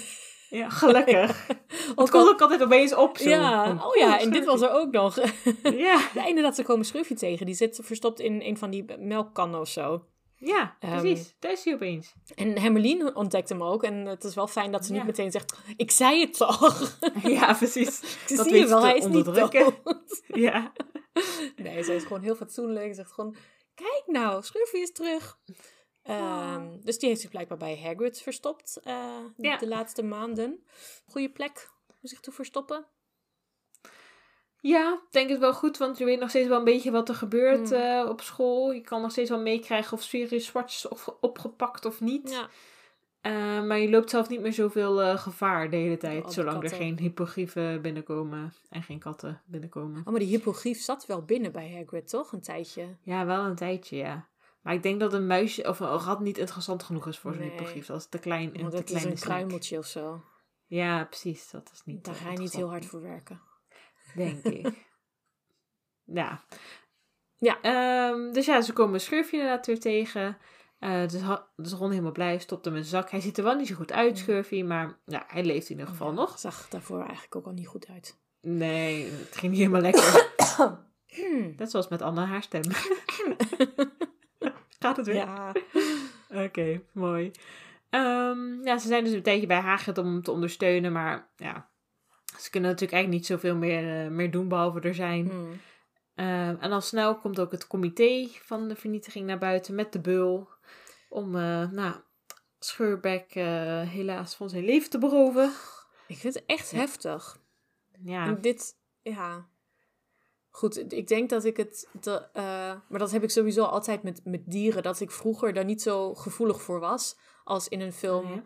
Ja, gelukkig. Het komt al- ook altijd opeens op. Zo. ja, Van, oh ja, en dit was er ook nog. Ja, Ja, inderdaad, ze komen Schurfje tegen. Die zit verstopt in een van die melkkannen of zo. ja Ehm, precies. Daar is hij opeens. En Hermelien ontdekt hem ook. En het is wel fijn dat ze Ja. niet meteen zegt... Ik zei het toch? Ja, precies. Dat Dat zie je wel, hij is niet dood. Ja. Nee, ze is gewoon heel fatsoenlijk. Ze zegt gewoon... Kijk nou, Schurfje is terug. Ehm, dus die heeft zich blijkbaar bij Hagrid verstopt. eh, Ja. De laatste maanden. Goeie plek om zich te verstoppen. Ja, ik denk het wel goed, want je weet nog steeds wel een beetje wat er gebeurt Mm. eh, op school. Je kan nog steeds wel meekrijgen of Sirius Zwart is of opgepakt of niet. Ja. Eh, maar je loopt zelf niet meer zoveel gevaar de hele tijd, die zolang er geen hypogrieven binnenkomen en geen katten binnenkomen. Oh, maar die hypogrief zat wel binnen bij Hagrid, toch? Een tijdje. Ja, wel een tijdje, ja. Maar ik denk dat een muisje of een rat niet interessant genoeg is voor zo'n Nee. hypogrief. Dat is te klein en te het is kleine een kruimeltje of zo. Ja, precies. Dat is niet Daar eh, ga je niet heel hard voor werken. Denk ik. ja. Ja. Ehm, dus ja, ze komen Schurfje inderdaad weer tegen. Eh dus, dus Ron helemaal blij, stopt hem in zijn zak. Hij ziet er wel niet zo goed uit, Schurfje, maar ja, hij leeft in ieder geval nog. Zag daarvoor eigenlijk ook al niet goed uit. Nee, het ging niet helemaal lekker. Net zoals met Anna haar stem. Gaat het weer? Ja. Oké, mooi. Ehm, ja, ze zijn dus een tijdje bij Hagrid om hem te ondersteunen, maar ja, ze kunnen natuurlijk eigenlijk niet zoveel meer, eh, meer doen behalve er zijn. Hmm. Ehm, en al snel komt ook het comité van de vernietiging naar buiten met de beul. Om, eh nou, Schurbeck eh, helaas van zijn leven te beroven. Ik vind het echt Ja. heftig. Ja, En dit, ja. Goed, ik denk dat ik het. Eh, maar dat heb ik sowieso altijd met, met dieren. Dat ik vroeger daar niet zo gevoelig voor was. Als in een film. Oh ja?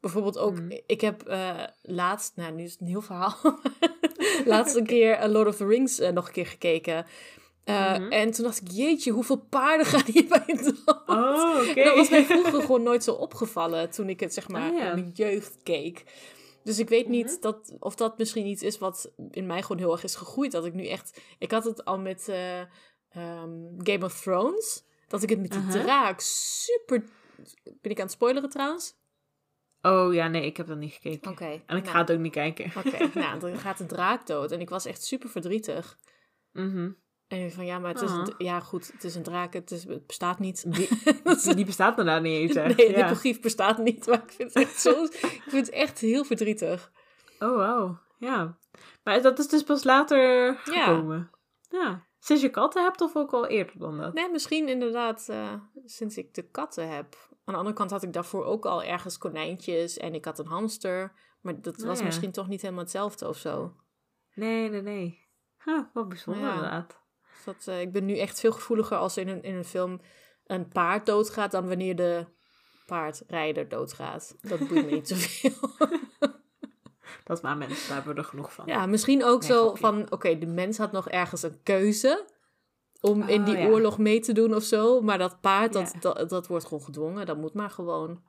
Bijvoorbeeld ook. Mhm. Ik heb eh, laatst. Nou, nu is het een heel verhaal. laatst een keer A Lord of the Rings eh, nog een keer gekeken. Eh, Mhm. En toen dacht ik, jeetje, hoeveel paarden gaan hierbij dood? Oh, oké. En dat was mij vroeger gewoon nooit zo opgevallen toen ik het zeg maar Ah, ja. in mijn jeugd keek. Dus ik weet niet Mhm. dat, of dat misschien iets is wat in mij gewoon heel erg is gegroeid. Dat ik nu echt... Ik had het al met eh, ehm, Game of Thrones. Dat ik het met die draak super... Ben ik aan het spoileren trouwens? Oh ja, nee, ik heb dat niet gekeken. Oké. En ik nou, ga het ook niet kijken. Oké, nou, dan gaat de draak dood. En ik was echt super verdrietig. Mhm. En van, ja, maar het is... Ah. een- ja, goed, het is een draak. Het, is, het bestaat niet. Die, die bestaat daar niet eens. echt. Nee, de ja. hypogrief bestaat niet. Maar ik vind het echt zo... ik vind het echt heel verdrietig. Oh, wauw. Ja. Maar dat is dus pas later gekomen. Ja. Sinds je katten hebt of ook al eerder dan dat? Nee, misschien inderdaad eh, sinds ik de katten heb. Aan de andere kant had ik daarvoor ook al ergens konijntjes en ik had een hamster. Maar dat Oh was ja. misschien toch niet helemaal hetzelfde of zo. Nee, nee, nee. Huh, wat bijzonder inderdaad. Dat, eh, ik ben nu echt veel gevoeliger als in een, in een film een paard doodgaat dan wanneer de paardrijder doodgaat. Dat boeit me niet zoveel. Dat is maar mensen, daar hebben we er genoeg van. ja, misschien ook Nee, zo grapje. van, oké, de mens had nog ergens een keuze om in Oh, die ja. oorlog mee te doen of zo. Maar dat paard, dat, Ja. dat, dat wordt gewoon gedwongen. Dat moet maar gewoon.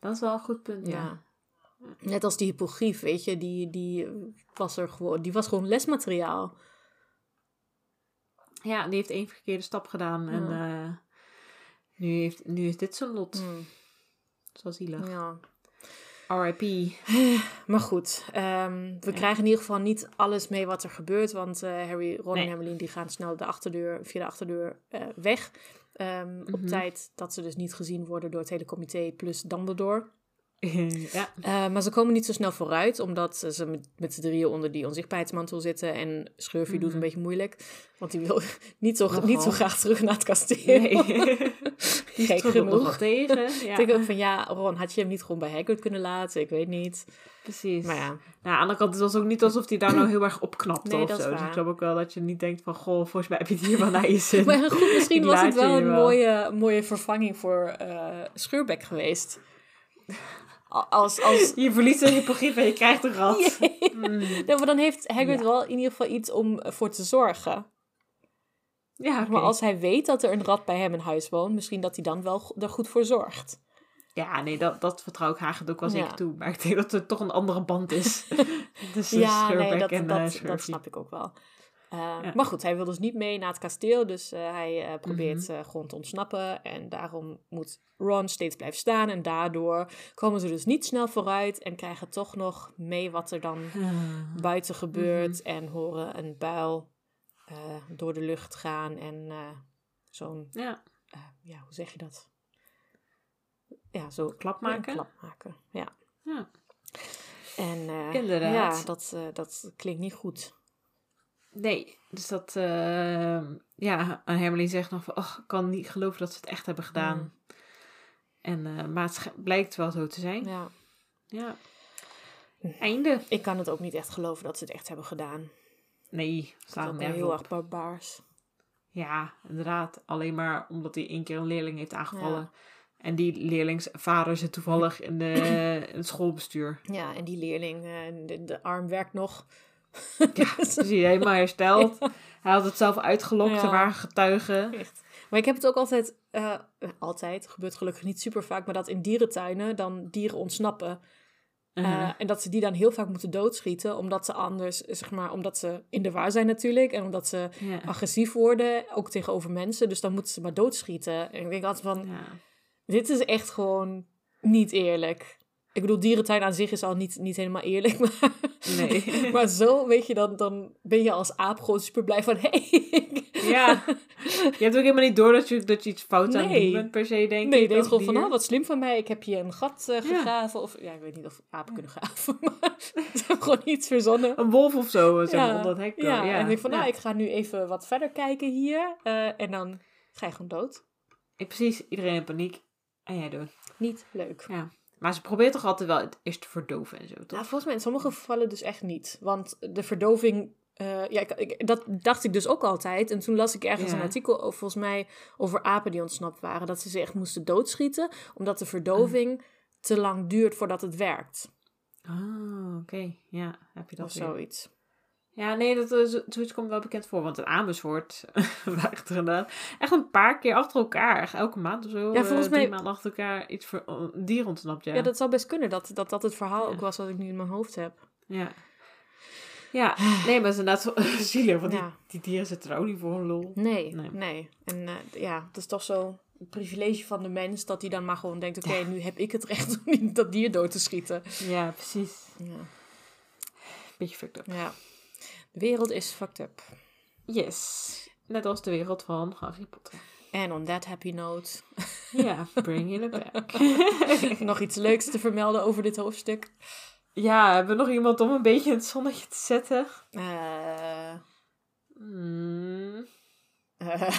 Dat is wel een goed punt, ja. Ja. Net als die hypogrief, weet je, die, die was er gewoon, die was gewoon lesmateriaal. Ja, die heeft één verkeerde stap gedaan en eh, nu, heeft, nu is dit zijn lot. Hmm, Zo zielig. ja. R.I.P. Maar goed, ehm, we Ja. krijgen in ieder geval niet alles mee wat er gebeurt, want eh, Harry, Ron Nee. en Hermeline die gaan snel de achterdeur, via de achterdeur eh, weg. Ehm, Op Mhm. tijd dat ze dus niet gezien worden door het hele comité plus Dumbledore. ja. Eh, maar ze komen niet zo snel vooruit, omdat ze- met, met z'n drieën onder die onzichtbaarheidsmantel zitten. En Schurfy doet Mhm. een beetje moeilijk, want die wil niet zo, Nogal. niet zo graag terug naar het kasteel. Nee. Die Gek genoeg. tegen. Ik Ja, denk ook van, ja, Ron, had je hem niet gewoon bij Hagrid kunnen laten? Ik weet niet. precies. Maar ja, Nou, aan de andere kant, het was ook niet alsof hij daar nou heel erg opknapte Nee, of zo. Dus ik snap ook wel dat je niet denkt van, goh, volgens mij heb je het hier wel naar je zin. maar goed, misschien Ik was het wel een wel. mooie, mooie vervanging voor eh Schuurbeck geweest. Als, als, Je verliest een hypocriet en je krijgt een rat. Mm. Nee, maar dan heeft Hagrid Ja. wel in ieder geval iets om eh, voor te zorgen. Ja. Maar als hij weet dat er een rat bij hem in huis woont, misschien dat hij dan wel er goed voor zorgt. Ja, nee, dat, dat vertrouw ik Hagrid ook wel zeker Ja. toe. Maar ik denk dat er toch een andere band is. dus ja, nee, dat, en dat, eh, dat snap ik ook wel. Eh, Ja. Maar goed, hij wil dus niet mee naar het kasteel, dus eh, hij eh, probeert eh, gewoon te ontsnappen. En daarom moet Ron steeds blijven staan. En daardoor komen ze dus niet snel vooruit en krijgen toch nog mee wat er dan Ah. buiten gebeurt. Mhm. En horen een buil door de lucht gaan en zo'n Ja, ja, hoe zeg je dat? Ja, zo klap maken. klap maken. Ja. Ja. En Inderdaad. ja, dat, dat klinkt niet goed. Nee, dus dat... eh, ja, en Hermeline zegt nog van... Oh, ik kan niet geloven dat ze het echt hebben gedaan. Mm. En, eh, maar het blijkt wel zo te zijn. Ja. Ja. Einde. Ik kan het ook niet echt geloven dat ze het echt hebben gedaan. Nee, Dat is heel erg barbaars. Ja, inderdaad. Alleen maar omdat hij één keer een leerling heeft aangevallen. Ja. En die leerlingsvader zit toevallig in, de, in het schoolbestuur. Ja, en die leerling, eh, de, de arm werkt nog. Ja, dus hij helemaal hersteld. Hij had het zelf uitgelokt, er waren getuigen. Echt. Maar ik heb het ook altijd, eh, altijd, gebeurt gelukkig niet super vaak, maar dat in dierentuinen dan dieren ontsnappen. Eh, Uh-huh. en dat ze die dan heel vaak moeten doodschieten, omdat ze anders, zeg maar, omdat ze in de waar zijn natuurlijk. En omdat ze ja. agressief worden, ook tegenover mensen. Dus dan moeten ze maar doodschieten. En ik denk altijd van, Ja. dit is echt gewoon niet eerlijk. Ik bedoel, dierentuin aan zich is al niet, niet helemaal eerlijk. Maar, Nee. maar zo, weet je, dan, dan ben je als aap gewoon super blij van... Hey, ja. Je hebt ook helemaal niet door dat je, dat je iets fout aan het Nee. doen bent per se, denk Nee, ik. je denkt als gewoon van, oh, wat slim van mij. Ik heb hier een gat eh, gegraven. Of, ja, ik weet niet of apen kunnen graven. Maar ze hebben gewoon iets verzonnen. Een wolf of zo, zeg maar, Ja, onder het hek. Ja, en ik denk van, nou, ik ga nu even wat verder kijken hier. eh, en dan ga je gewoon dood. Ja, Precies, iedereen in paniek. En jij doet. Niet leuk. Ja. Maar ze probeert toch altijd wel het eerst te verdoven en zo, toch? Nou, volgens mij in sommige gevallen dus echt niet. Want de verdoving, eh, ja, ik, ik- dat dacht ik dus ook altijd. En toen las ik ergens Ja. een artikel over, volgens mij over apen die ontsnapt waren. Dat ze ze echt moesten doodschieten, omdat de verdoving te lang duurt voordat het werkt. Ah, oké. Ja, heb je dat of weer. zoiets. Ja, nee, dat, is zoiets komt wel bekend voor. Want in Amersfoort waren er inderdaad echt een paar keer achter elkaar. Elke maand of zo. Ja, volgens eh, mij- maanden achter elkaar iets voor een dier ontsnapt, ja. Ja, dat zou best kunnen, dat dat, dat het verhaal Ja. ook was wat ik nu in mijn hoofd heb. Ja. Ja, nee, maar het is inderdaad zielig. Want Ja. die, die dieren zitten er ook niet voor een lol. Nee, Nee. nee. En eh, ja, het is toch zo een privilege van de mens dat hij dan maar gewoon denkt: oké, nu heb ik het recht om dat dier dood te schieten. Ja, precies. Ja. Beetje fucked up. ja. De wereld is fucked up. Yes. Net als de wereld van Harry Potter. En on that happy note, Ja, bring it back. nog iets leuks te vermelden over dit hoofdstuk. ja, hebben we nog iemand om een beetje in het zonnetje te zetten? Eh, Hmm. eh,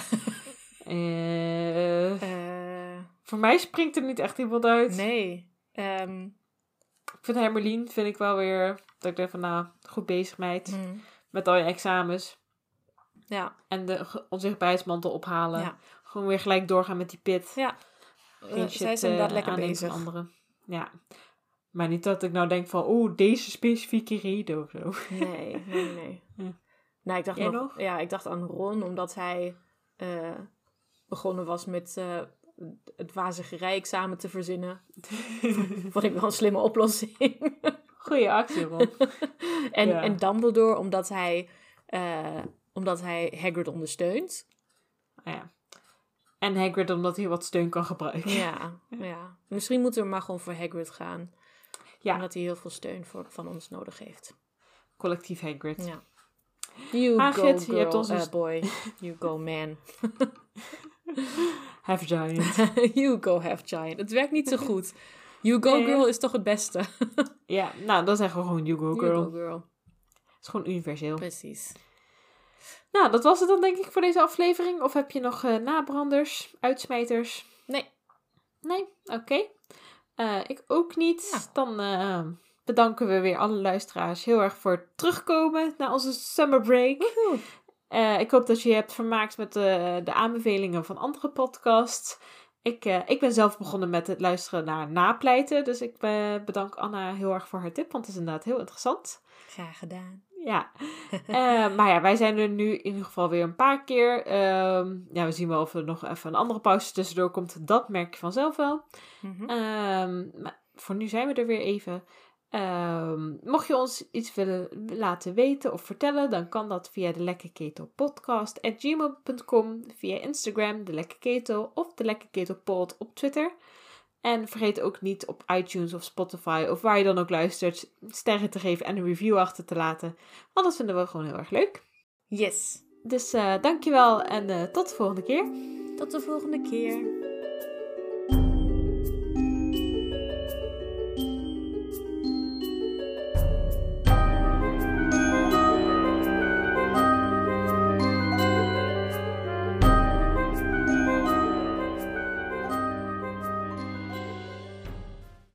Eh, eh, voor mij springt er niet echt iemand uit. nee. Ehm, Ik vind Hermelien, vind ik wel weer, dat ik denk van nou, goed bezig meid. hm, Met al je examens. ja, En de onzichtbaarheidsmantel ophalen. Ja. Gewoon weer gelijk doorgaan met die pit. ja. Geen Eh, shit, zij inderdaad eh, lekker bezig. anderen. Ja. Maar niet dat ik nou denk van, oeh, deze specifieke reden of zo. Nee, nee, nee. Ja. Nou, ik dacht nog, nog? Ja, ik dacht aan Ron, omdat hij eh, begonnen was met het wazige rijexamen te verzinnen. Vond ik wel een slimme oplossing. Goeie actie, Ron. en, Ja. en Dumbledore, omdat hij, eh, omdat hij Hagrid ondersteunt. ja. En Hagrid omdat hij wat steun kan gebruiken. Ja, ja. Misschien moeten we maar gewoon voor Hagrid gaan. Ja. Omdat hij heel veel steun voor, van ons nodig heeft. Collectief Hagrid. Ja. You Hagrid, go je girl, hebt ons eh, dus- boy. You go man. Half giant. you go half giant. Het werkt niet zo goed. You go Nee. girl is toch het beste. ja, nou, dan zeggen we gewoon you go girl. You go girl. Het is gewoon universeel. Precies. Nou, dat was het dan denk ik voor deze aflevering. Of heb je nog eh, nabranders, uitsmijters? Nee. Nee? Oké. Eh, ik ook niet. Ja. Dan eh, bedanken we weer alle luisteraars heel erg voor het terugkomen naar onze summer break. Ik hoop dat je je hebt vermaakt met de, de aanbevelingen van andere podcasts. Ik, eh, ik ben zelf begonnen met het luisteren naar napleiten. Dus ik eh, bedank Anna heel erg voor haar tip, want het is inderdaad heel interessant. Graag gedaan. Ja, Eh, maar ja, wij zijn er nu in ieder geval weer een paar keer. Ehm, ja, we zien wel of er nog even een andere pauze tussendoor komt. Dat merk je vanzelf wel. Mhm. Ehm, maar voor nu zijn we er weer even. Ehm, mocht je ons iets willen laten weten of vertellen, dan kan dat via de Lekker Ketel podcast at gmail.com, via Instagram, de Lekker Ketel of de Lekker Ketel pod op Twitter. En vergeet ook niet op iTunes of Spotify of waar je dan ook luistert, sterren te geven en een review achter te laten. Want dat vinden we gewoon heel erg leuk. Yes. Dus eh dankjewel en eh, tot de volgende keer. Tot de volgende keer.